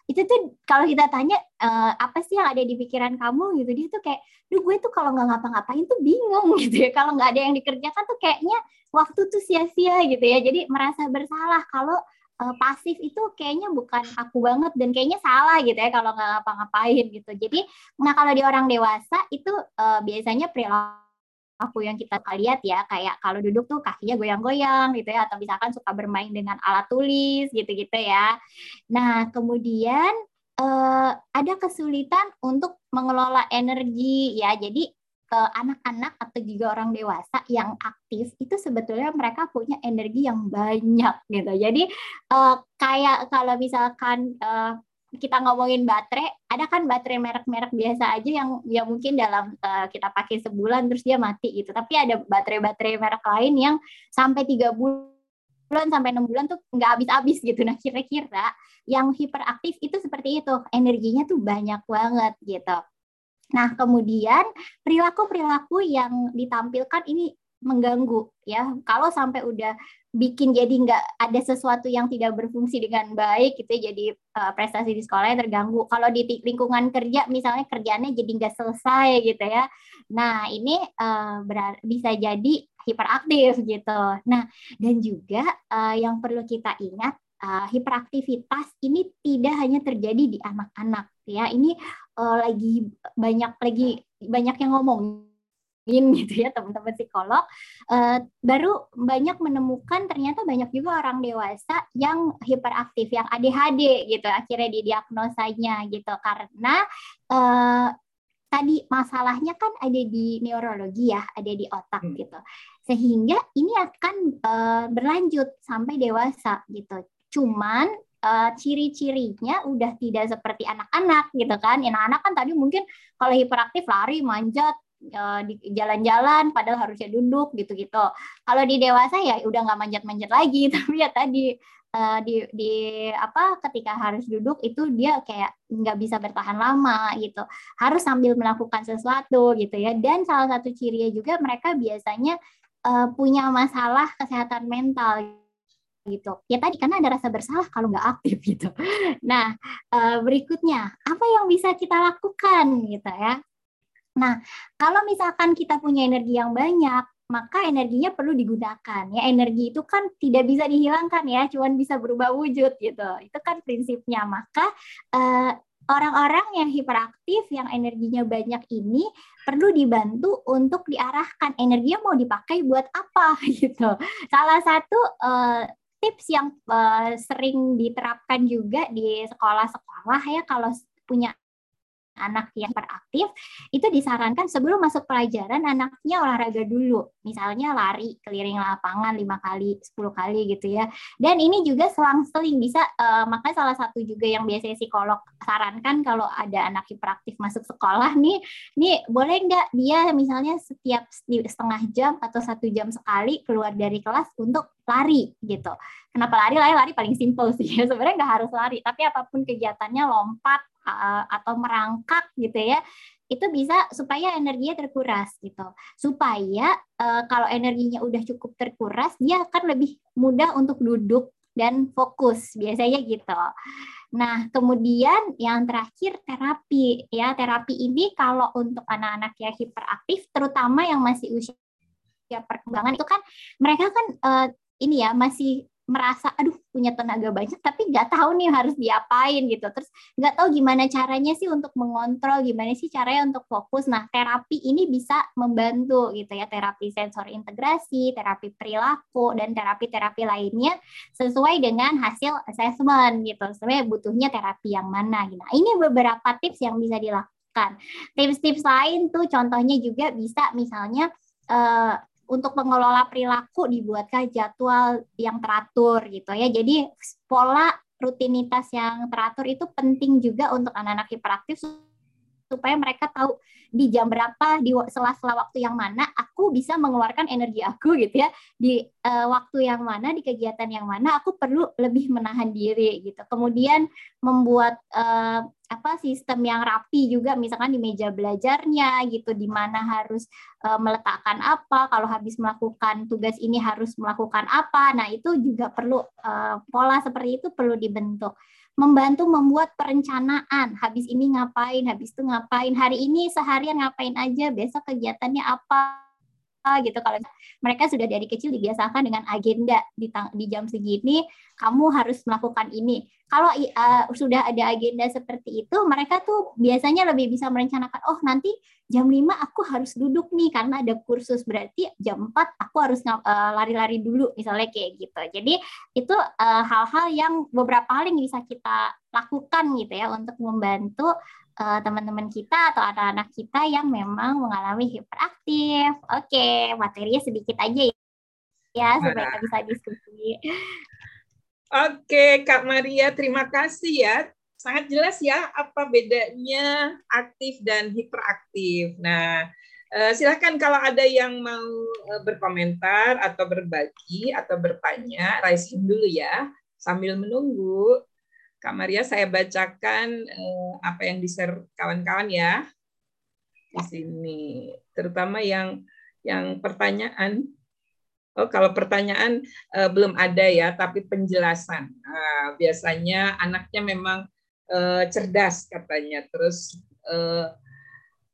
itu tuh kalau kita tanya uh, apa sih yang ada di pikiran kamu gitu dia tuh kayak duh gue tuh kalau nggak ngapa-ngapain tuh bingung gitu ya. Kalau nggak ada yang dikerjakan tuh kayaknya waktu tuh sia-sia gitu ya. Jadi merasa bersalah kalau uh, pasif itu kayaknya bukan aku banget dan kayaknya salah gitu ya kalau nggak ngapa-ngapain gitu. Jadi nah kalau di orang dewasa itu uh, biasanya perilaku aku yang kita lihat ya kayak kalau duduk tuh kakinya goyang-goyang gitu ya atau misalkan suka bermain dengan alat tulis gitu-gitu ya. Nah, kemudian eh, ada kesulitan untuk mengelola energi ya. Jadi eh, anak-anak atau juga orang dewasa yang aktif itu sebetulnya mereka punya energi yang banyak gitu. Jadi eh, kayak kalau misalkan eh, kita ngomongin baterai, ada kan baterai merek-merek biasa aja yang ya mungkin dalam uh, kita pakai sebulan terus dia mati gitu. Tapi ada baterai-baterai merek lain yang sampai tiga bulan sampai enam bulan tuh nggak habis-habis gitu. Nah kira-kira yang hiperaktif itu seperti itu, energinya tuh banyak banget gitu. Nah kemudian perilaku-perilaku yang ditampilkan ini mengganggu ya. Kalau sampai udah bikin jadi nggak ada sesuatu yang tidak berfungsi dengan baik gitu ya, jadi uh, prestasi di sekolahnya terganggu. Kalau di lingkungan kerja misalnya kerjanya jadi nggak selesai gitu ya. Nah ini uh, bisa jadi hiperaktif gitu. Nah dan juga uh, yang perlu kita ingat uh, hiperaktivitas ini tidak hanya terjadi di anak-anak ya. Ini uh, lagi banyak lagi banyak yang ngomong gitu ya teman-teman psikolog uh, baru banyak menemukan ternyata banyak juga orang dewasa yang hiperaktif yang ADHD gitu akhirnya didiagnosanya gitu karena uh, tadi masalahnya kan ada di neurologi ya ada di otak hmm. gitu sehingga ini akan uh, berlanjut sampai dewasa gitu cuman uh, ciri-cirinya udah tidak seperti anak-anak gitu kan. Anak-anak kan tadi mungkin kalau hiperaktif lari, manjat, jalan-jalan padahal harusnya duduk gitu-gitu. Kalau di dewasa ya udah nggak manjat-manjat lagi, tapi ya tadi uh, di di apa ketika harus duduk itu dia kayak nggak bisa bertahan lama gitu. Harus sambil melakukan sesuatu gitu ya. Dan salah satu cirinya juga mereka biasanya uh, punya masalah kesehatan mental gitu. Ya tadi karena ada rasa bersalah kalau nggak aktif gitu. Nah, berikutnya apa yang bisa kita lakukan gitu ya? Nah, kalau misalkan kita punya energi yang banyak, maka energinya perlu digunakan. Ya, energi itu kan tidak bisa dihilangkan ya, cuman bisa berubah wujud gitu. Itu kan prinsipnya. Maka eh, orang-orang yang hiperaktif, yang energinya banyak ini perlu dibantu untuk diarahkan energinya mau dipakai buat apa gitu. Salah satu uh, tips yang uh, sering diterapkan juga di sekolah-sekolah ya kalau punya anak yang beraktif itu disarankan sebelum masuk pelajaran anaknya olahraga dulu misalnya lari keliling lapangan lima kali 10 kali gitu ya dan ini juga selang-seling bisa uh, makanya salah satu juga yang biasanya psikolog sarankan kalau ada anak hiperaktif masuk sekolah nih nih boleh nggak dia misalnya setiap setengah jam atau satu jam sekali keluar dari kelas untuk lari gitu. Kenapa lari? Lari lari paling simpel sih. Sebenarnya nggak harus lari, tapi apa pun kegiatannya lompat, atau merangkak gitu ya itu bisa supaya energinya terkuras gitu. Supaya uh, kalau energinya udah cukup terkuras dia akan lebih mudah untuk duduk dan fokus biasanya gitu. Nah kemudian yang terakhir terapi. Ya terapi ini kalau untuk anak-anak yang hiperaktif terutama yang masih usia perkembangan itu kan mereka kan uh, ini ya masih merasa aduh punya tenaga banyak tapi nggak tahu nih harus diapain gitu. Terus nggak tahu gimana caranya sih untuk mengontrol gimana sih caranya untuk fokus. Nah terapi ini bisa membantu gitu ya terapi sensor integrasi terapi perilaku dan terapi-terapi lainnya sesuai dengan hasil assessment gitu. Sebenarnya butuhnya terapi yang mana gitu. Nah ini beberapa tips yang bisa dilakukan. Tips-tips lain tuh contohnya juga bisa misalnya uh, untuk pengelola perilaku dibuatkan jadwal yang teratur gitu ya. Jadi pola rutinitas yang teratur itu penting juga untuk anak-anak hiperaktif supaya mereka tahu di jam berapa di sela-sela waktu yang mana aku bisa mengeluarkan energi aku gitu ya di uh, waktu yang mana di kegiatan yang mana aku perlu lebih menahan diri gitu kemudian membuat uh, apa sistem yang rapi juga misalkan di meja belajarnya gitu di mana harus uh, meletakkan apa kalau habis melakukan tugas ini harus melakukan apa. Nah itu juga perlu uh, pola seperti itu perlu dibentuk. Membantu membuat perencanaan. Habis ini ngapain, habis itu ngapain, hari ini seharian ngapain aja, besok kegiatannya apa gitu. Kalau mereka sudah dari kecil dibiasakan dengan agenda di, di jam segini kamu harus melakukan ini. Kalau uh, sudah ada agenda seperti itu mereka tuh biasanya lebih bisa merencanakan oh nanti jam 5 aku harus duduk nih karena ada kursus. Berarti jam 4 aku harus uh, lari-lari dulu misalnya kayak gitu. Jadi itu eh, hal-hal uh, yang beberapa hal yang bisa kita lakukan gitu ya untuk membantu uh, teman-teman kita atau anak-anak kita yang memang mengalami hiperaktif. Oke, materinya sedikit aja ya supaya kita bisa diskusi. Oke, Kak Maria, terima kasih ya. Sangat jelas ya apa bedanya aktif dan hiperaktif. Nah, uh, silakan kalau ada yang mau uh, berkomentar atau berbagi atau bertanya, raise hand dulu ya sambil menunggu. Kak Maria, saya bacakan eh, apa yang di-share kawan-kawan ya di sini, terutama yang yang pertanyaan. Oh, kalau pertanyaan eh, belum ada ya, tapi penjelasan. Nah, biasanya anaknya memang eh, cerdas katanya, terus eh,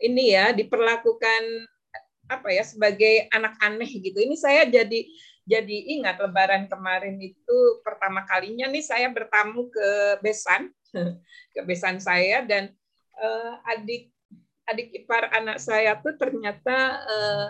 ini ya diperlakukan apa ya sebagai anak aneh gitu. Ini saya jadi jadi ingat Lebaran kemarin itu pertama kalinya nih saya bertamu ke besan, ke besan saya dan uh, adik adik ipar anak saya tuh ternyata uh,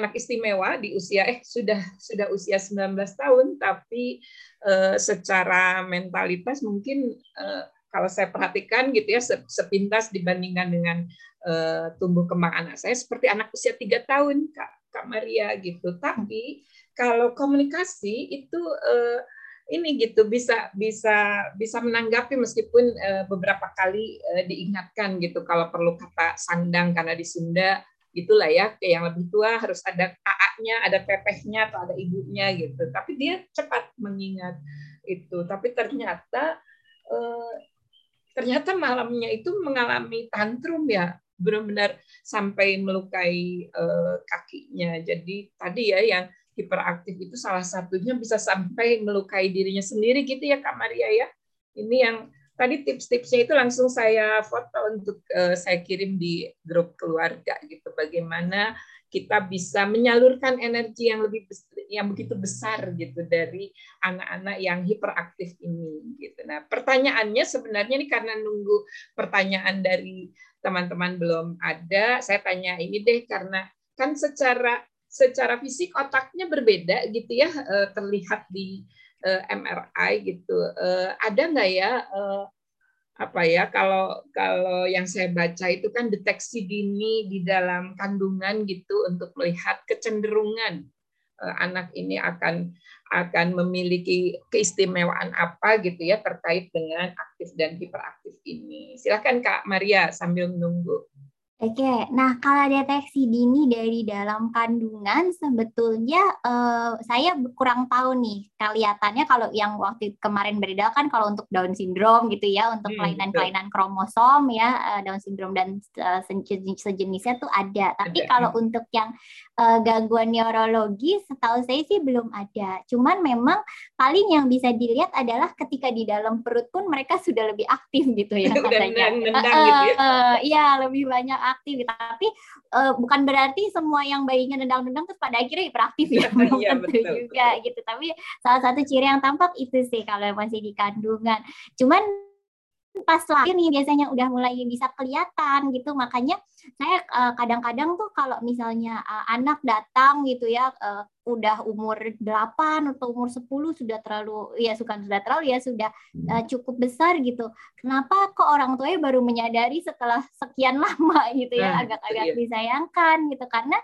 anak istimewa di usia eh sudah sudah usia 19 tahun tapi uh, secara mentalitas mungkin uh, kalau saya perhatikan gitu ya sepintas dibandingkan dengan uh, tumbuh kembang anak saya seperti anak usia tiga tahun kak kak Maria gitu. Tapi kalau komunikasi itu uh, ini gitu bisa bisa bisa menanggapi meskipun uh, beberapa kali uh, diingatkan gitu kalau perlu kata sandang karena di Sunda gitulah ya kayak yang lebih tua harus ada AA-nya, ada tetehnya atau ada ibunya gitu. Tapi dia cepat mengingat itu. Tapi ternyata uh, ternyata malamnya itu mengalami tantrum ya benar-benar sampai melukai uh, kakinya. Jadi tadi ya yang hiperaktif itu salah satunya bisa sampai melukai dirinya sendiri gitu ya Kak Maria ya. Ini yang tadi tips-tipsnya itu langsung saya foto untuk uh, saya kirim di grup keluarga gitu. Bagaimana kita bisa menyalurkan energi yang lebih yang begitu besar gitu dari anak-anak yang hiperaktif ini gitu. Nah, pertanyaannya sebenarnya ini karena nunggu pertanyaan dari teman-teman belum ada, saya tanya ini deh karena kan secara secara fisik otaknya berbeda gitu ya eh, terlihat di eh, MRI gitu. Eh, ada nggak ya apa ya kalau kalau yang saya baca itu kan deteksi dini di dalam kandungan gitu untuk melihat kecenderungan anak ini akan akan memiliki keistimewaan apa gitu ya terkait dengan aktif dan hiperaktif ini. Silakan Kak Maria sambil menunggu. Oke, nah kalau deteksi dini dari dalam kandungan sebetulnya uh, saya kurang tahu nih kelihatannya kalau yang waktu kemarin beredar kan kalau untuk Down syndrome gitu ya untuk hmm, kelainan-kelainan kromosom ya uh, Down syndrome dan uh, sejenisnya tuh ada. Tapi ada. kalau untuk yang uh, gangguan neurologi setahu saya sih belum ada. Cuman memang paling yang bisa dilihat adalah ketika di dalam perut pun mereka sudah lebih aktif gitu ya katanya. Iya, uh, uh, gitu ya. Uh, lebih banyak hiperaktif gitu. Tapi uh, bukan berarti semua yang bayinya nendang-nendang terus pada akhirnya hiperaktif ya, belum iya, tentu betul, juga betul. gitu. Tapi salah satu ciri yang tampak itu sih kalau masih di kandungan. Cuman pas lahir nih biasanya udah mulai bisa kelihatan gitu. Makanya saya kadang kadang-kadang tuh kalau misalnya uh, anak datang gitu ya uh, udah umur 8 atau umur 10 sudah terlalu ya suka sudah terlalu ya sudah uh, cukup besar gitu. Kenapa kok orang tuanya baru menyadari setelah sekian lama gitu ya nah, agak-agak nah, disayangkan gitu? Karena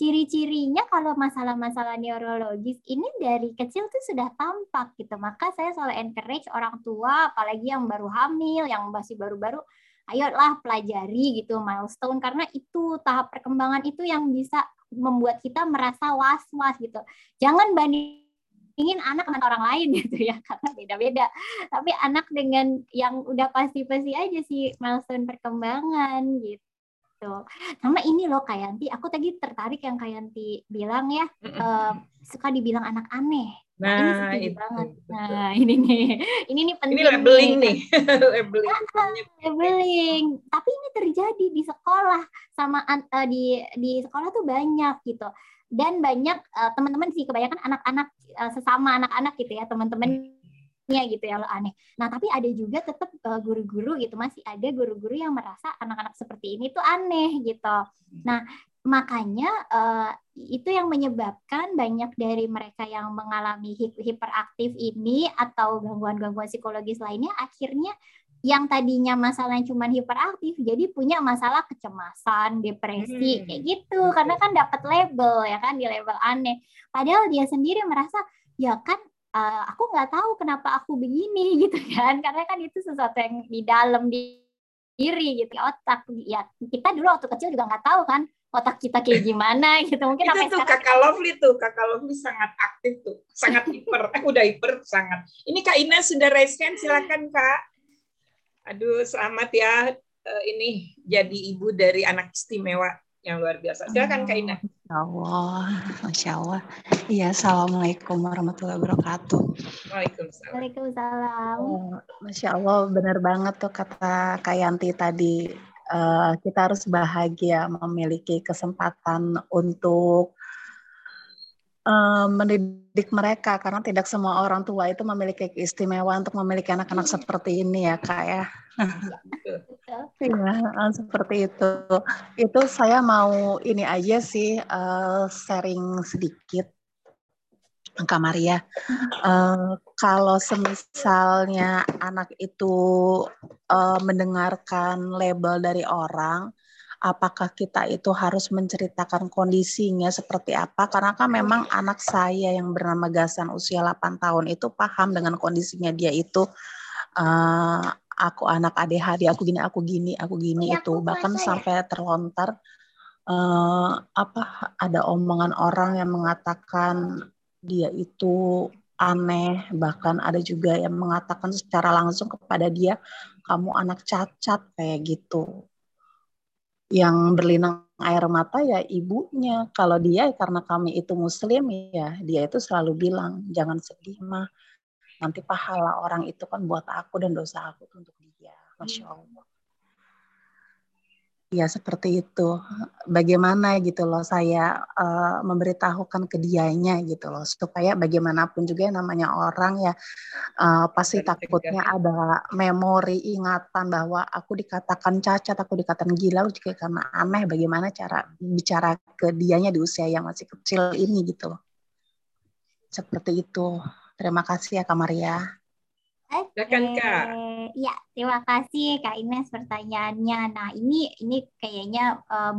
ciri-cirinya kalau masalah-masalah neurologis ini dari kecil tuh sudah tampak gitu. Maka saya selalu encourage orang tua, apalagi yang baru hamil, yang masih baru-baru, ayolah pelajari gitu milestone karena itu tahap perkembangan itu yang bisa membuat kita merasa was-was gitu. Jangan bandingin anak dengan orang lain gitu ya karena beda-beda. Tapi anak dengan yang udah pasti-pasti aja sih milestone perkembangan gitu gitu. Sama ini loh Kayanti, aku tadi tertarik yang Kayanti bilang ya, uh, suka dibilang anak aneh. Nah, nah ini itu, banget. Betul. Nah, ini nih. Ini nih penting. Ini labeling nih. labeling. labeling. Tapi ini terjadi di sekolah sama uh, di di sekolah tuh banyak gitu. Dan banyak uh, teman-teman sih kebanyakan anak-anak uh, sesama anak-anak gitu ya, teman-teman anaknya gitu ya lo aneh. Nah tapi ada juga tetap uh, guru-guru gitu masih ada guru-guru yang merasa anak-anak seperti ini tuh aneh gitu. Nah makanya uh, itu yang menyebabkan banyak dari mereka yang mengalami hiperaktif ini atau gangguan-gangguan psikologis lainnya akhirnya yang tadinya masalahnya cuma hiperaktif jadi punya masalah kecemasan, depresi hmm. kayak gitu karena kan dapat label ya kan di label aneh. Padahal dia sendiri merasa ya kan uh, aku nggak tahu kenapa aku begini gitu kan. Karena kan itu sesuatu yang di dalam diri gitu. Otak ya kita dulu waktu kecil juga nggak tahu kan otak kita kayak gimana gitu. Mungkin itu tuh kakak Lovely tuh kakak Lovely sangat aktif tuh sangat hiper eh udah hiper sangat. Ini kak Ina sudah raise hand silakan kak. Aduh selamat ya uh, ini jadi ibu dari anak istimewa yang luar biasa. Silakan Kak Ina. Masya Allah, Masya Allah. Iya, Assalamualaikum warahmatullahi wabarakatuh. Waalaikumsalam. Waalaikumsalam. Oh, Masya Allah, benar banget tuh kata Kak Yanti tadi. Uh, kita harus bahagia memiliki kesempatan untuk uh, mendidik mereka karena tidak semua orang tua itu memiliki keistimewaan untuk memiliki anak-anak seperti ini ya kak ya. Iya, seperti itu. Itu saya mau ini aja sih uh, sharing sedikit Kak Maria. Uh, kalau semisalnya anak itu uh, mendengarkan label dari orang, apakah kita itu harus menceritakan kondisinya seperti apa? Karena kan memang anak saya yang bernama Gasan usia 8 tahun itu paham dengan kondisinya dia itu aku anak ADHD, aku gini, aku gini, aku gini ya, itu bahkan ya. sampai terlontar uh, apa ada omongan orang yang mengatakan dia itu aneh, bahkan ada juga yang mengatakan secara langsung kepada dia kamu anak cacat kayak gitu. Yang berlinang air mata ya ibunya. Kalau dia karena kami itu muslim ya dia itu selalu bilang jangan sedih mah nanti pahala orang itu kan buat aku dan dosa aku untuk dia. Masya hmm. Allah. Ya seperti itu. Bagaimana gitu loh saya uh, memberitahukan ke dianya gitu loh supaya bagaimanapun juga yang namanya orang ya uh, pasti takutnya ada memori ingatan bahwa aku dikatakan cacat, aku dikatakan gila, juga karena aneh. Bagaimana cara bicara ke dianya di usia yang masih kecil ini gitu loh. Seperti itu. Terima kasih ya Kak Maria. Oke, Kak. Ya, terima kasih Kak Ines pertanyaannya. Nah, ini ini kayaknya uh,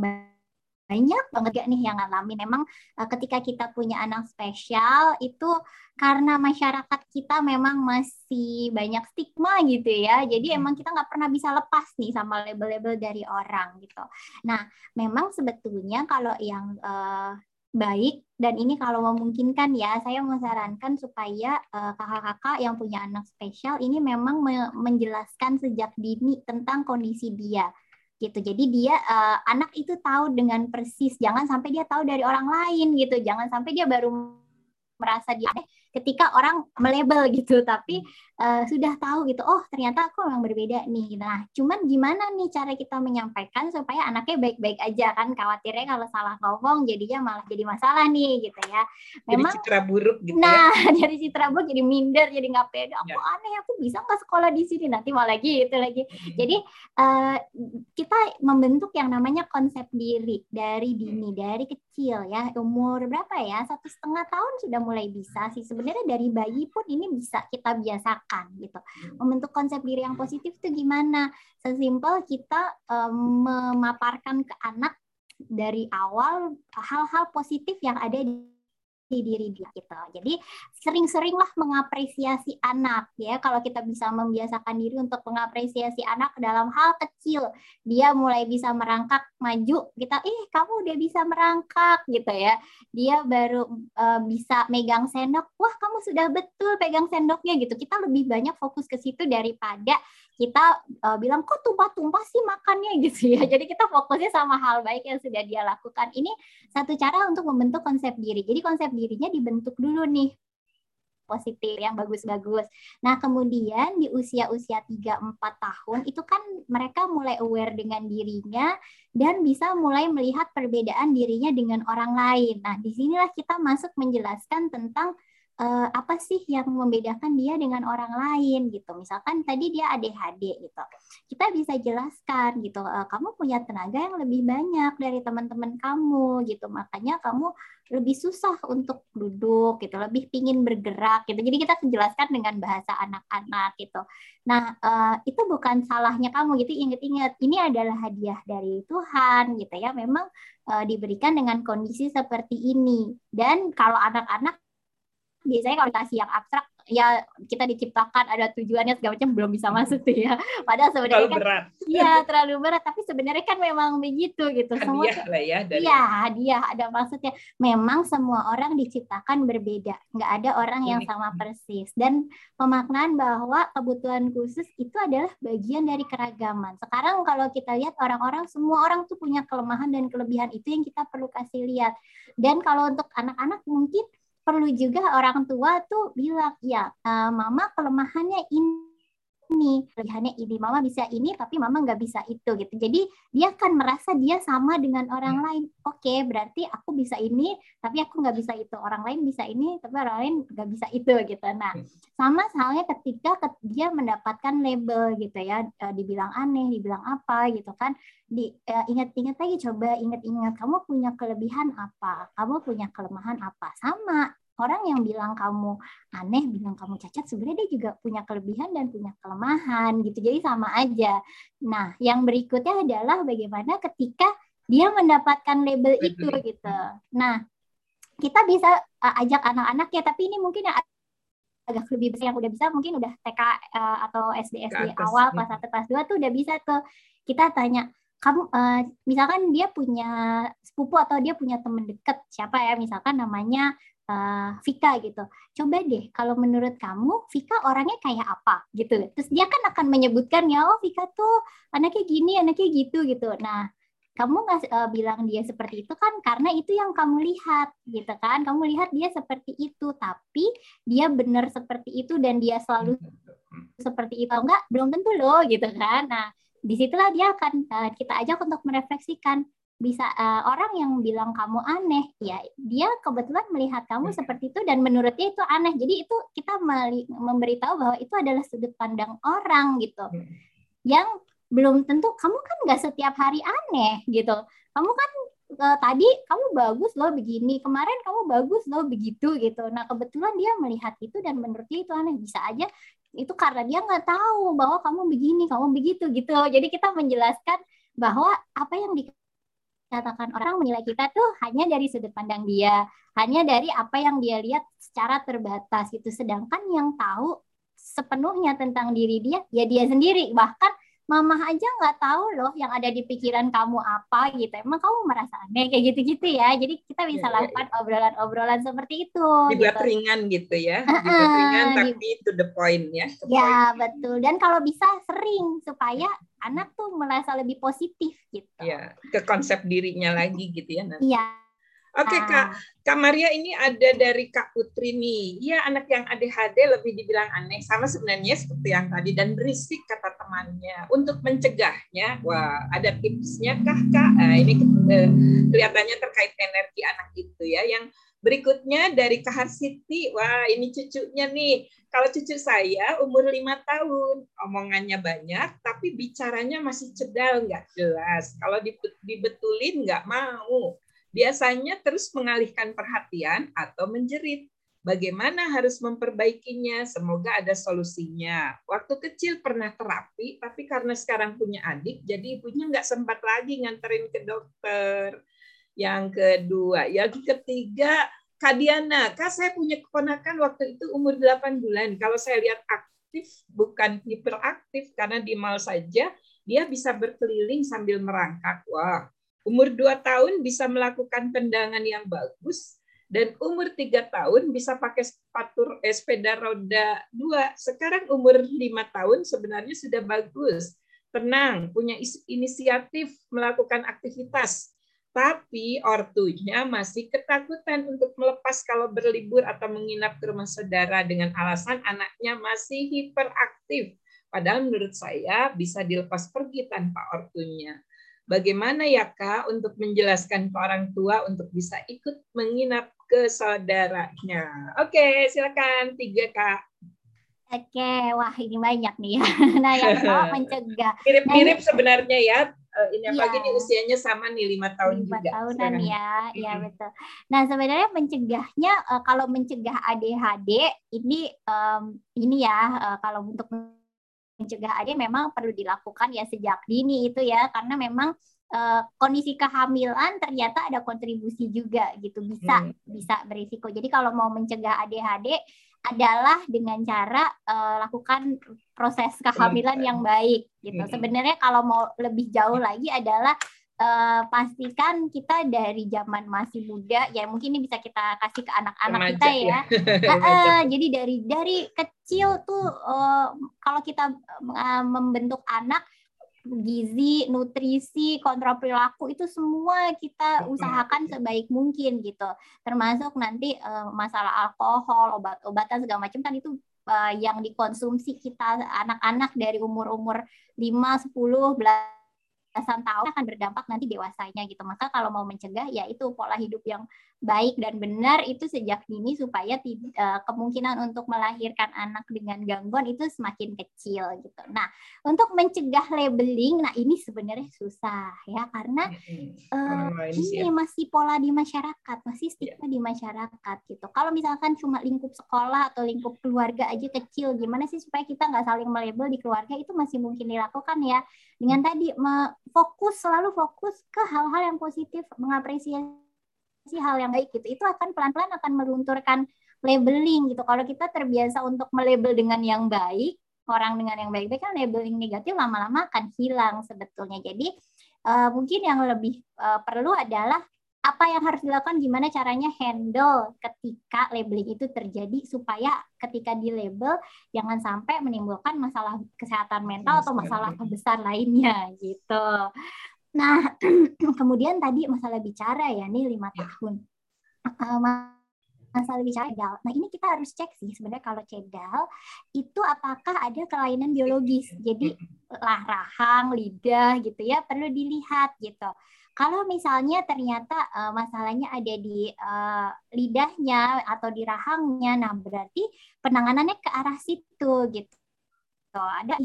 banyak banget ya nih yang ngalamin. Memang uh, ketika kita punya anak spesial itu karena masyarakat kita memang masih banyak stigma gitu ya. Jadi hmm. emang kita nggak pernah bisa lepas nih sama label-label dari orang gitu. Nah, memang sebetulnya kalau yang uh, baik. Dan ini kalau memungkinkan ya saya menyarankan supaya uh, kakak-kakak yang punya anak spesial ini memang me menjelaskan sejak dini tentang kondisi dia gitu. Jadi dia uh, anak itu tahu dengan persis. Jangan sampai dia tahu dari orang lain gitu. Jangan sampai dia baru merasa dia ketika orang melebel gitu. Tapi uh, sudah tahu gitu oh ternyata aku memang berbeda nih. Nah cuman gimana nih cara kita menyampaikan supaya anaknya baik-baik aja kan? Khawatirnya kalau salah ngomong jadinya malah jadi masalah nih gitu ya. Memang jadi citra buruk gitu ya. nah ya. jadi citra buruk jadi minder jadi nggak pede. Aku ya. aneh aku bisa nggak sekolah di sini? Nanti malah gitu lagi. Jadi uh, kita membentuk yang namanya konsep diri dari dini dari kecil ya umur berapa ya satu setengah tahun sudah mulai bisa sih sebenarnya dari bayi pun ini bisa kita biasakan gitu. Hmm. Membentuk konsep diri yang positif itu gimana? Sesimpel kita um, memaparkan ke anak dari awal hal-hal positif yang ada di diri dia gitu. Jadi sering-seringlah mengapresiasi anak ya. Kalau kita bisa membiasakan diri untuk mengapresiasi anak dalam hal kecil, dia mulai bisa merangkak maju, kita ih kamu udah bisa merangkak gitu ya. Dia baru uh, bisa megang sendok, wah kamu sudah betul pegang sendoknya gitu. Kita lebih banyak fokus ke situ daripada kita uh, bilang kok tumpah-tumpah sih makannya gitu ya. Jadi kita fokusnya sama hal baik yang sudah dia lakukan. Ini satu cara untuk membentuk konsep diri. Jadi konsep dirinya dibentuk dulu nih positif yang bagus-bagus. Nah, kemudian di usia-usia 3-4 tahun itu kan mereka mulai aware dengan dirinya dan bisa mulai melihat perbedaan dirinya dengan orang lain. Nah, di sinilah kita masuk menjelaskan tentang uh, apa sih yang membedakan dia dengan orang lain gitu. Misalkan tadi dia ADHD gitu. Kita bisa jelaskan gitu, uh, kamu punya tenaga yang lebih banyak dari teman-teman kamu gitu. Makanya kamu lebih susah untuk duduk gitu, lebih pingin bergerak gitu. Jadi kita jelaskan dengan bahasa anak-anak gitu. Nah, uh, itu bukan salahnya kamu gitu. Ingat-ingat, ini adalah hadiah dari Tuhan gitu ya. Memang diberikan dengan kondisi seperti ini. Dan kalau anak-anak biasanya kalau dikasih yang abstrak ya kita diciptakan ada tujuannya segala macam belum bisa masuk tuh ya. Padahal sebenarnya kan berat. iya terlalu berat. Tapi sebenarnya kan memang begitu gitu. Semua lah ya dari iya hadiah ada maksudnya. Memang semua orang diciptakan berbeda. Nggak ada orang yang sama persis. Dan pemaknaan bahwa kebutuhan khusus itu adalah bagian dari keragaman. Sekarang kalau kita lihat orang-orang semua orang tuh punya kelemahan dan kelebihan. Itu yang kita perlu kasih lihat. Dan kalau untuk anak-anak mungkin perlu juga orang tua tuh bilang ya uh, mama kelemahannya ini ini. Kelebihannya ini mama bisa ini tapi mama nggak bisa itu gitu. Jadi dia akan merasa dia sama dengan orang hmm. lain. Oke okay, berarti aku bisa ini tapi aku nggak bisa itu. Orang lain bisa ini tapi orang lain nggak bisa itu gitu. Nah hmm. sama halnya ketika dia mendapatkan label gitu ya. Eh, dibilang aneh dibilang apa gitu kan. Di uh, ingat-ingat lagi coba ingat-ingat. Kamu punya kelebihan apa? Kamu punya kelemahan apa? Sama orang yang bilang kamu aneh, bilang kamu cacat, sebenarnya dia juga punya kelebihan dan punya kelemahan gitu. Jadi sama aja. Nah, yang berikutnya adalah bagaimana ketika dia mendapatkan label itu gitu. Nah, kita bisa uh, ajak anak-anak ya, tapi ini mungkin yang agak lebih besar yang udah bisa mungkin udah TK uh, eh, atau SD SD awal kelas satu kelas dua tuh udah bisa tuh kita tanya kamu uh, misalkan dia punya sepupu atau dia punya teman dekat siapa ya misalkan namanya uh, Vika gitu. Coba deh kalau menurut kamu Vika orangnya kayak apa gitu. Terus dia kan akan menyebutkan ya oh Vika tuh anaknya gini, anaknya gitu gitu. Nah, kamu nggak uh, bilang dia seperti itu kan karena itu yang kamu lihat gitu kan. Kamu lihat dia seperti itu, tapi dia benar seperti itu dan dia selalu seperti itu enggak belum tentu loh gitu kan. Nah, di situlah dia akan uh, kita ajak untuk merefleksikan bisa uh, orang yang bilang kamu aneh ya dia kebetulan melihat kamu seperti itu dan menurutnya itu aneh. Jadi itu kita memberitahu bahwa itu adalah sudut pandang orang gitu hmm. yang belum tentu kamu kan nggak setiap hari aneh gitu. Kamu kan uh, tadi kamu bagus loh begini kemarin kamu bagus loh begitu gitu. Nah kebetulan dia melihat itu dan menurutnya itu aneh. Bisa aja itu karena dia nggak tahu bahwa kamu begini kamu begitu gitu. Jadi kita menjelaskan bahwa apa yang di katakan orang menilai kita tuh hanya dari sudut pandang dia, hanya dari apa yang dia lihat secara terbatas gitu. Sedangkan yang tahu sepenuhnya tentang diri dia ya dia sendiri. Bahkan mama aja nggak tahu loh yang ada di pikiran kamu apa gitu. Emang kamu merasa aneh kayak gitu-gitu ya. Jadi kita bisa ya, lakukan obrolan-obrolan seperti itu. Dibuat gitu. ringan gitu ya. Dibuat ringan tapi to the point ya. ya point. betul. Dan kalau bisa sering supaya anak tuh merasa lebih positif gitu. Iya, ke konsep dirinya lagi gitu ya. Iya. Oke okay, Kak, Kak Maria ini ada dari Kak Putri nih. Iya anak yang ADHD lebih dibilang aneh, sama sebenarnya seperti yang tadi dan berisik kata temannya. Untuk mencegahnya, wah ada tipsnya kah Kak? Nah, ini eh, kelihatannya terkait energi anak itu ya. Yang berikutnya dari Kak Siti, wah ini cucunya nih. Kalau cucu saya umur lima tahun, omongannya banyak, tapi bicaranya masih cedal, nggak jelas. Kalau dibetulin nggak mau biasanya terus mengalihkan perhatian atau menjerit. Bagaimana harus memperbaikinya? Semoga ada solusinya. Waktu kecil pernah terapi, tapi karena sekarang punya adik, jadi ibunya nggak sempat lagi nganterin ke dokter. Yang kedua, yang ketiga, Kadiana, Kak saya punya keponakan waktu itu umur 8 bulan. Kalau saya lihat aktif, bukan hiperaktif, karena di mal saja, dia bisa berkeliling sambil merangkak. Wah, Umur 2 tahun bisa melakukan tendangan yang bagus, dan umur tiga tahun bisa pakai sepatu eh, sepeda roda dua. Sekarang umur lima tahun sebenarnya sudah bagus, tenang, punya inisiatif melakukan aktivitas. Tapi ortunya masih ketakutan untuk melepas kalau berlibur atau menginap ke rumah saudara dengan alasan anaknya masih hiperaktif. Padahal menurut saya bisa dilepas pergi tanpa ortunya. Bagaimana ya Kak untuk menjelaskan ke orang tua untuk bisa ikut menginap ke saudaranya? Oke, silakan tiga Kak. Oke, wah ini banyak nih ya. Nah yang pertama mencegah. Mirip-mirip nah, sebenarnya ya. Eh, ini apa iya. gini usianya sama nih lima tahun lima juga. tahunan sekarang. ya, ya betul. Nah sebenarnya mencegahnya eh, kalau mencegah ADHD ini um, ini ya uh, kalau untuk mencegah aja memang perlu dilakukan ya sejak dini itu ya karena memang uh, kondisi kehamilan ternyata ada kontribusi juga gitu bisa hmm. bisa berisiko. Jadi kalau mau mencegah ADHD adalah dengan cara uh, lakukan proses kehamilan yang baik gitu. Hmm. Sebenarnya kalau mau lebih jauh lagi adalah uh, pastikan kita dari zaman masih muda ya mungkin ini bisa kita kasih ke anak-anak kita ya, ya. uh, jadi dari dari kecil tuh uh, kalau kita uh, membentuk anak gizi, nutrisi, kontrol perilaku itu semua kita usahakan sebaik mungkin gitu. Termasuk nanti uh, masalah alkohol, obat-obatan segala macam kan itu uh, yang dikonsumsi kita anak-anak dari umur-umur 5, 10, belasan tahun akan berdampak nanti dewasanya gitu. Maka kalau mau mencegah ya itu pola hidup yang baik dan benar itu sejak dini supaya uh, kemungkinan untuk melahirkan anak dengan gangguan itu semakin kecil gitu. Nah, untuk mencegah labeling, nah ini sebenarnya susah ya karena uh, ini ya. masih pola di masyarakat, masih iya. stigma yeah. di masyarakat gitu. Kalau misalkan cuma lingkup sekolah atau lingkup keluarga aja kecil, gimana sih supaya kita nggak saling melabel di keluarga itu masih mungkin dilakukan ya dengan tadi fokus selalu fokus ke hal-hal yang positif, mengapresiasi hal yang baik gitu. Itu akan pelan-pelan akan melunturkan labeling gitu. Kalau kita terbiasa untuk melabel dengan yang baik orang dengan yang baik-baik kan labeling negatif lama-lama akan hilang sebetulnya. Jadi uh, mungkin yang lebih uh, perlu adalah apa yang harus dilakukan gimana caranya handle ketika labeling itu terjadi supaya ketika di label jangan sampai menimbulkan masalah kesehatan mental atau masalah besar lainnya gitu. Nah, kemudian tadi masalah bicara ya, nih lima ya. tahun. Uh, masalah bicara cedal. Nah ini kita harus cek sih sebenarnya kalau cedal itu apakah ada kelainan biologis. Jadi lah rahang, lidah gitu ya perlu dilihat gitu. Kalau misalnya ternyata uh, masalahnya ada di uh, lidahnya atau di rahangnya, nah berarti penanganannya ke arah situ gitu. Ada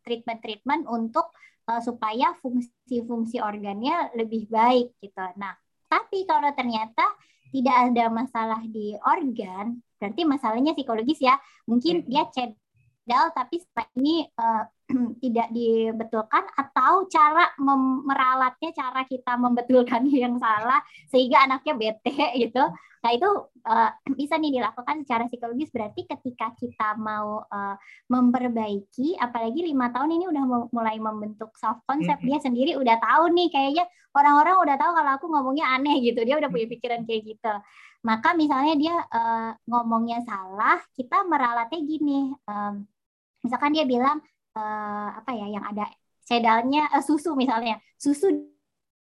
treatment-treatment uh, untuk uh, supaya fungsi-fungsi organnya lebih baik gitu. Nah, tapi kalau ternyata tidak ada masalah di organ, berarti masalahnya psikologis ya. Mungkin dia cedal tapi ini uh, tidak dibetulkan atau cara meralatnya cara kita membetulkan yang salah sehingga anaknya bete gitu. Nah itu uh, bisa nih dilakukan secara psikologis. Berarti ketika kita mau uh, memperbaiki apalagi lima tahun ini udah mulai membentuk soft concept dia sendiri udah tahu nih kayaknya orang-orang udah tahu kalau aku ngomongnya aneh gitu. Dia udah punya pikiran kayak gitu. Maka misalnya dia uh, ngomongnya salah kita meralatnya gini um, misalkan dia bilang uh, apa ya yang ada cedalnya uh, susu misalnya. Susu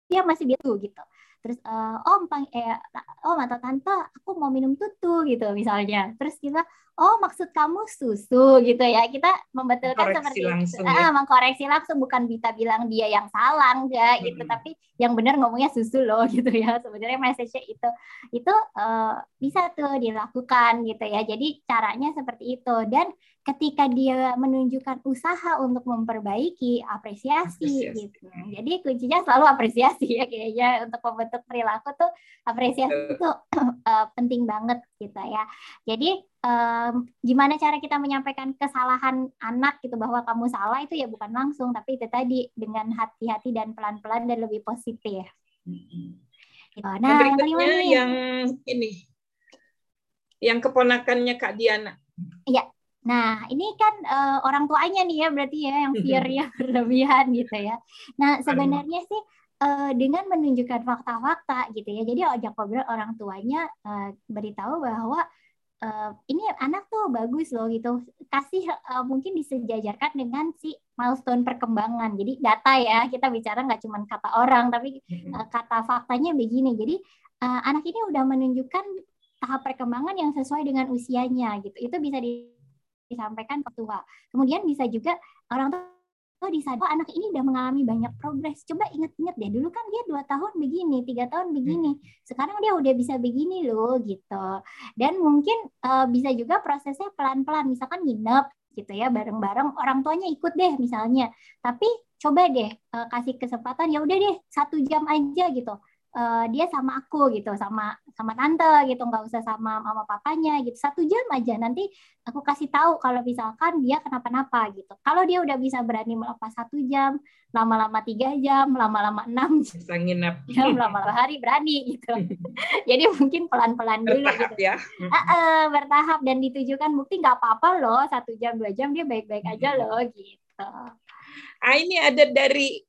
dia masih biru gitu. Terus uh, om pang eh om atau tante aku mau minum tutu gitu misalnya. Terus kita oh maksud kamu susu gitu ya? Kita membetulkan seperti langsung, itu ya? ah, mengkoreksi langsung. Bukan kita bilang dia yang salah enggak gitu. Hmm. tapi yang benar ngomongnya susu loh gitu ya. Sebenarnya message itu itu uh, bisa tuh dilakukan gitu ya. Jadi caranya seperti itu. Dan ketika dia menunjukkan usaha untuk memperbaiki apresiasi, apresiasi. gitu. Jadi kuncinya selalu apresiasi ya kayaknya. Untuk membentuk perilaku tuh apresiasi uh. itu uh, penting banget gitu ya. Jadi um, gimana cara kita menyampaikan kesalahan anak gitu bahwa kamu salah itu ya bukan langsung tapi itu tadi dengan hati-hati dan pelan-pelan dan lebih positif. Gitu. Nah, yang berikutnya yang ini yang keponakannya Kak Diana. Iya. Nah, ini kan uh, orang tuanya nih ya berarti ya yang fear-nya berlebihan gitu ya. Nah, sebenarnya sih uh, dengan menunjukkan fakta-fakta gitu ya. Jadi ojek ngobrol orang tuanya uh, beritahu bahwa uh, ini anak tuh bagus loh gitu. Kasih uh, mungkin disejajarkan dengan si milestone perkembangan. Jadi data ya kita bicara nggak cuma kata orang tapi uh, kata faktanya begini. Jadi uh, anak ini udah menunjukkan tahap perkembangan yang sesuai dengan usianya gitu. Itu bisa disampaikan ke tua. Kemudian bisa juga orang tua oh disadar oh, anak ini udah mengalami banyak progres. Coba inget-inget deh. Dulu kan dia dua tahun begini tiga tahun begini. Sekarang dia udah bisa begini loh gitu. Dan mungkin uh, bisa juga prosesnya pelan-pelan. Misalkan nginep gitu ya bareng-bareng. Orang tuanya ikut deh misalnya. Tapi coba deh uh, kasih kesempatan ya udah deh satu jam aja gitu uh, dia sama aku gitu sama sama tante gitu nggak usah sama mama papanya gitu. Satu jam aja nanti aku kasih tahu kalau misalkan dia kenapa-napa gitu. Kalau dia udah bisa berani melepas satu jam lama-lama tiga jam lama-lama enam jam lama-lama hari berani gitu. Jadi mungkin pelan-pelan dulu bertahap gitu. ya. Uh, uh, bertahap. Dan ditujukan bukti nggak apa-apa loh satu jam dua jam dia baik-baik aja loh gitu Ah, ini ada dari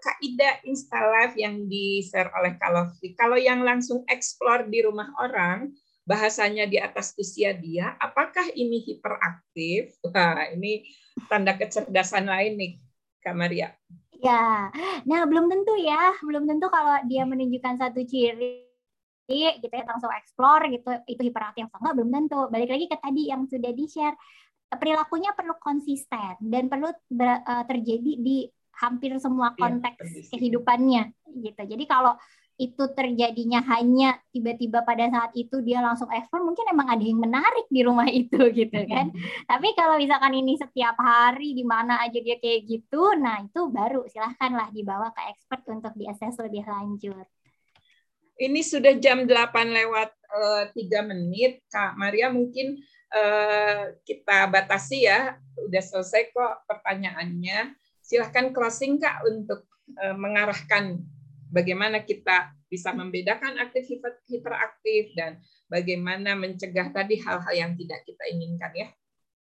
Kak Ida Instalive yang di-share oleh Kalofri. Kalau yang langsung explore di rumah orang, bahasanya di atas usia dia, apakah ini hiperaktif? Wah, ini tanda kecerdasan lain nih, Kak Maria. Ya, nah belum tentu ya, belum tentu kalau dia menunjukkan satu ciri gitu ya langsung explore gitu itu hiperaktif atau enggak belum tentu balik lagi ke tadi yang sudah di share perilakunya perlu konsisten dan perlu ber, uh, terjadi di hampir semua iya, konteks ya, kehidupannya gitu. Jadi kalau itu terjadinya hanya tiba-tiba pada saat itu dia langsung ekspor mungkin emang ada yang menarik di rumah itu gitu kan. Tapi kalau misalkan ini setiap hari di mana aja dia kayak gitu nah itu baru silahkanlah dibawa ke expert untuk diakses lebih lanjut. Ini sudah jam 8 lewat uh, menit. Kak Maria mungkin Eh, kita batasi ya. Udah selesai kok pertanyaannya. Silahkan closing Kak untuk uh, mengarahkan bagaimana kita bisa membedakan aktif hiperaktif dan bagaimana mencegah tadi hal-hal yang tidak kita inginkan ya.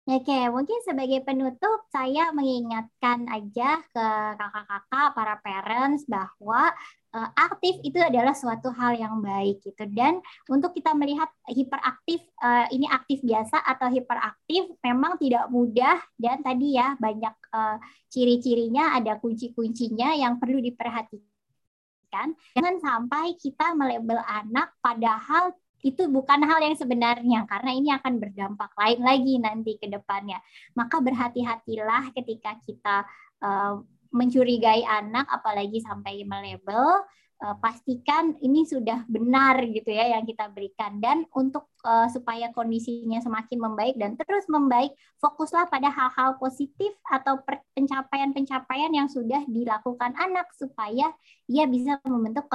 Oke, mungkin sebagai penutup saya mengingatkan aja ke kakak-kakak, para parents bahwa aktif itu adalah suatu hal yang baik gitu. Dan untuk kita melihat hiperaktif uh, ini aktif biasa atau hiperaktif memang tidak mudah dan tadi ya banyak uh, ciri-cirinya, ada kunci-kuncinya yang perlu diperhatikan. Jangan sampai kita melebel anak padahal itu bukan hal yang sebenarnya karena ini akan berdampak lain lagi nanti ke depannya. Maka berhati-hatilah ketika kita uh, mencurigai anak apalagi sampai melebel uh, pastikan ini sudah benar gitu ya yang kita berikan dan untuk uh, supaya kondisinya semakin membaik dan terus membaik fokuslah pada hal-hal positif atau pencapaian-pencapaian yang sudah dilakukan anak supaya ia bisa membentuk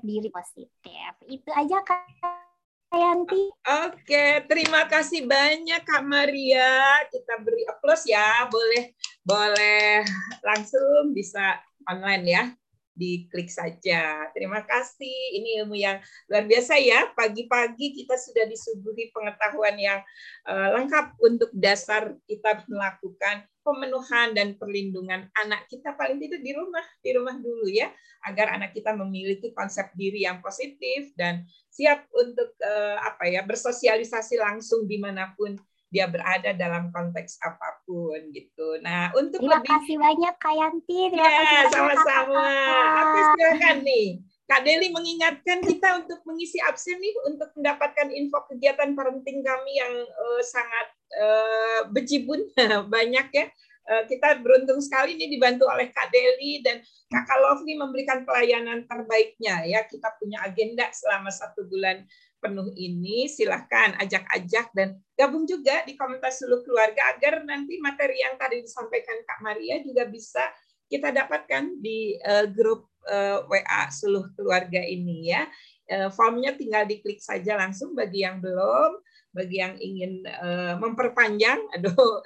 diri positif. Itu aja Kak Yanti. Oke, terima kasih banyak Kak Maria. Kita beri aplaus ya. Boleh boleh langsung bisa online ya diklik saja. Terima kasih. Ini ilmu yang luar biasa ya. Pagi-pagi kita sudah disuguhi pengetahuan yang uh, lengkap untuk dasar kita melakukan pemenuhan dan perlindungan anak kita paling tidak di rumah, di rumah dulu ya, agar anak kita memiliki konsep diri yang positif dan siap untuk uh, apa ya bersosialisasi langsung di mana pun dia berada dalam konteks apa pun gitu. Nah, untuk terima lebih kasih banyak Kak Yanti. Terima ya, kasih sama-sama. Aku silakan nih. Kak Deli mengingatkan kita untuk mengisi absen nih untuk mendapatkan info kegiatan parenting kami yang uh, sangat uh, bejibun banyak ya. Uh, kita beruntung sekali nih dibantu oleh Kak Deli dan Kakak Lovely memberikan pelayanan terbaiknya ya. Kita punya agenda selama satu bulan penuh ini, silahkan ajak-ajak dan gabung juga di komunitas seluruh keluarga agar nanti materi yang tadi disampaikan Kak Maria juga bisa kita dapatkan di uh, grup uh, WA seluruh keluarga ini ya. Uh, formnya tinggal diklik saja langsung bagi yang belum, bagi yang ingin uh, memperpanjang. Aduh,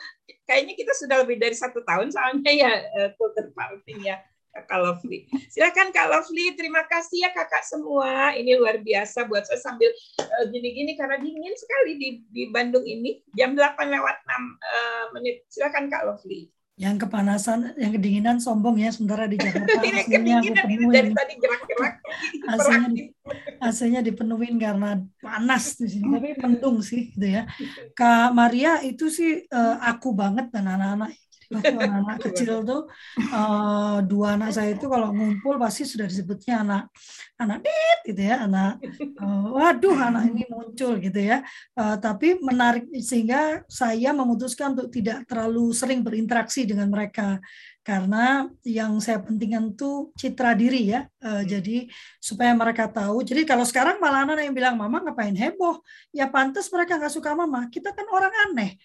kayaknya kita sudah lebih dari satu tahun soalnya ya uh, kultur parenting ya. Kak Lovely. Silakan Kak Lovely, terima kasih ya kakak semua. Ini luar biasa buat saya sambil eh, gini-gini uh, karena dingin sekali di, di Bandung ini. Jam 8 lewat 6 uh, menit. Silakan Kak Lovely. Yang kepanasan, yang kedinginan sombong ya sementara di Jakarta. ini kedinginan ini dari tadi gerak-gerak. AC-nya, AC-nya dipenuhin karena panas di sini, tapi mendung sih gitu ya. Kak Maria itu sih uh, aku banget dan anak-anak waktu anak-anak kecil tuh uh, dua anak saya itu kalau ngumpul pasti sudah disebutnya anak anak dit gitu ya anak uh, waduh anak ini muncul gitu ya. Uh, tapi menarik sehingga saya memutuskan untuk tidak terlalu sering berinteraksi dengan mereka. Karena yang saya pentingkan tuh citra diri ya uh, jadi supaya mereka tahu. Jadi kalau sekarang malah anak yang bilang mama ngapain heboh? Ya pantas mereka nggak suka mama. Kita kan orang aneh.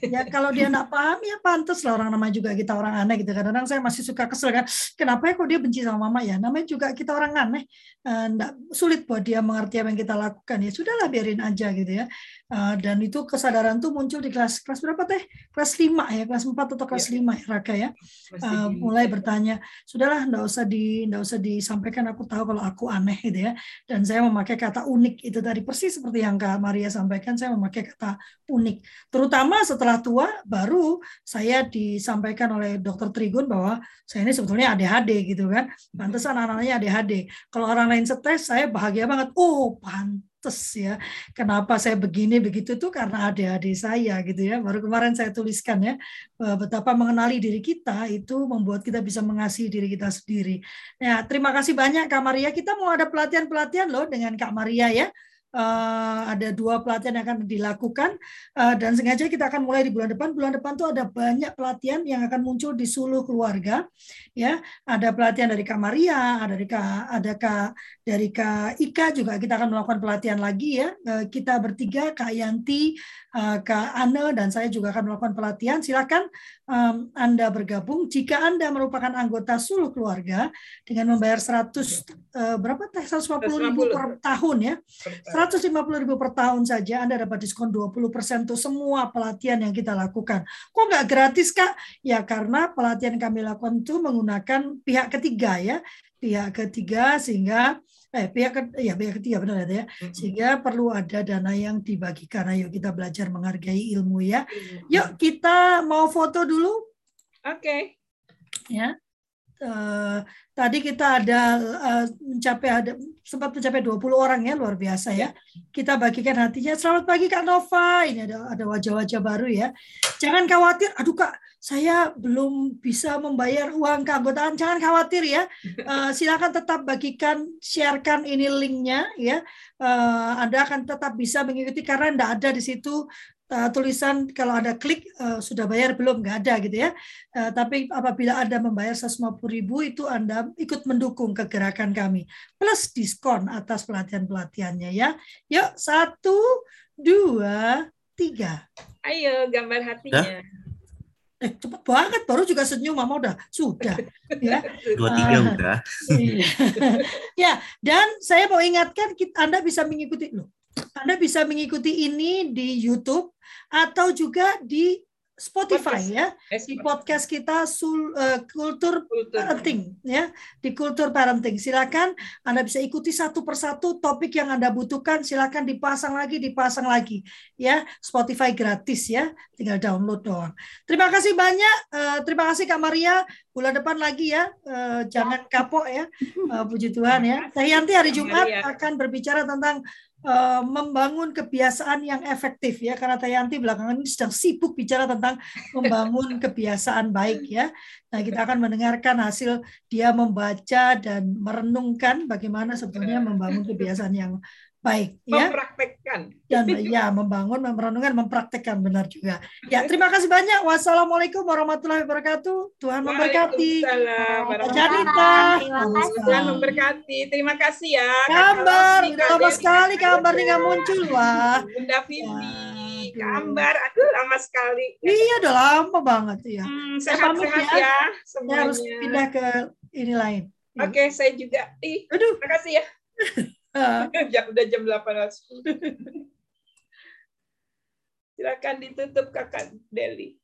Ya kalau dia nggak paham ya pantas lah orang nama juga kita orang aneh gitu. Kadang-kadang saya masih suka kesel kan kenapa ya kok dia benci sama mama? Ya namanya juga kita orang aneh. Eh, nggak sulit buat dia mengerti apa yang kita lakukan. Ya sudahlah biarin aja gitu ya. Eh, dan itu kesadaran tuh muncul di kelas kelas berapa teh? Kelas 5 ya kelas 4 atau kelas ya. 5 ya Raka ya? Uh, mulai bertanya sudahlah nggak usah di nggak usah disampaikan aku tahu kalau aku aneh gitu ya dan saya memakai kata unik itu tadi persis seperti yang Kak Maria sampaikan saya memakai kata unik terutama setelah tua baru saya disampaikan oleh dokter Trigun bahwa saya ini sebetulnya ADHD gitu kan. Pantesan anak-anaknya ADHD. Kalau orang lain stres saya bahagia banget. Oh, pantes ya. Kenapa saya begini begitu tuh karena ADHD saya gitu ya. Baru kemarin saya tuliskan ya betapa mengenali diri kita itu membuat kita bisa mengasihi diri kita sendiri. Ya, terima kasih banyak Kak Maria. Kita mau ada pelatihan-pelatihan loh dengan Kak Maria ya uh, ada dua pelatihan yang akan dilakukan uh, dan sengaja kita akan mulai di bulan depan. Bulan depan tuh ada banyak pelatihan yang akan muncul di seluruh keluarga. Ya, ada pelatihan dari Kak Maria, ada dari Kak ada Kak dari Kak Ika juga kita akan melakukan pelatihan lagi ya. Uh, kita bertiga Kak Yanti, uh, Kak Anne dan saya juga akan melakukan pelatihan. Silakan um, Anda bergabung. Jika Anda merupakan anggota seluruh keluarga dengan membayar 100 uh, berapa teh 150 ribu per tahun ya. 150 ribu per tahun saja Anda dapat diskon 20 persen untuk semua pelatihan yang kita lakukan. Kok nggak gratis Kak? Ya karena pelatihan kami lakukan itu menggunakan pihak ketiga ya. Pihak ketiga sehingga eh pihak ya pihak ketiga benar ya sehingga perlu ada dana yang dibagikan ayo kita belajar menghargai ilmu ya. Yuk kita mau foto dulu. Oke. Okay. ya. Uh, tadi kita ada uh, mencapai ada sempat mencapai 20 orang ya luar biasa ya. Kita bagikan hatinya. Selamat pagi Kak Nova. Ini ada ada wajah-wajah baru ya. Jangan khawatir. Aduh Kak saya belum bisa membayar uang keanggotaan, jangan khawatir ya. Uh, silakan tetap bagikan, sharekan ini linknya ya. Uh, Anda akan tetap bisa mengikuti karena tidak ada di situ uh, tulisan kalau ada klik uh, sudah bayar belum? Nggak ada gitu ya. Uh, tapi apabila Anda membayar 150 ribu itu Anda ikut mendukung kegerakan kami plus diskon atas pelatihan-pelatihannya ya. Yuk satu, dua, tiga. Ayo gambar hatinya. Ya? eh cepet banget baru juga senyum mama udah sudah ya dua tiga uh, udah iya. ya dan saya mau ingatkan kita, anda bisa mengikuti loh anda bisa mengikuti ini di YouTube atau juga di Spotify podcast. ya. Eh, di podcast kita sul, uh, kultur, kultur. Parenting ya. Di kultur parenting. Silakan anda bisa ikuti satu persatu topik yang anda butuhkan. Silakan dipasang lagi dipasang lagi ya. Spotify gratis ya. Tinggal download doang. Terima kasih banyak. Uh, terima kasih Kak Maria. Bulan depan lagi ya. Uh, jangan kapok ya. Uh, puji Tuhan ya. Teh Yanti hari Jumat akan berbicara tentang uh, membangun kebiasaan yang efektif ya karena Tayanti belakangan ini sedang sibuk bicara tentang membangun kebiasaan baik ya. Nah, kita akan mendengarkan hasil dia membaca dan merenungkan bagaimana sebetulnya membangun kebiasaan yang baik ya. Mempraktekkan. Dan ya membangun memerenungkan mempraktekkan benar juga. Ya terima kasih banyak. Wassalamualaikum warahmatullahi wabarakatuh. Tuhan memberkati. Janita Tuhan memberkati. Terima kasih ya. Kabar udah lama sekali kabar nih nggak muncul wah Bunda Vivi ya, kabar aduh lama sekali. Iya udah lama banget ya hmm, sehat-sehat ya, ya semuanya. harus pindah ke ini lain. Oke okay, saya juga. Ih aduh. terima kasih ya udah jam 8 Silakan ditutup Kakak Deli.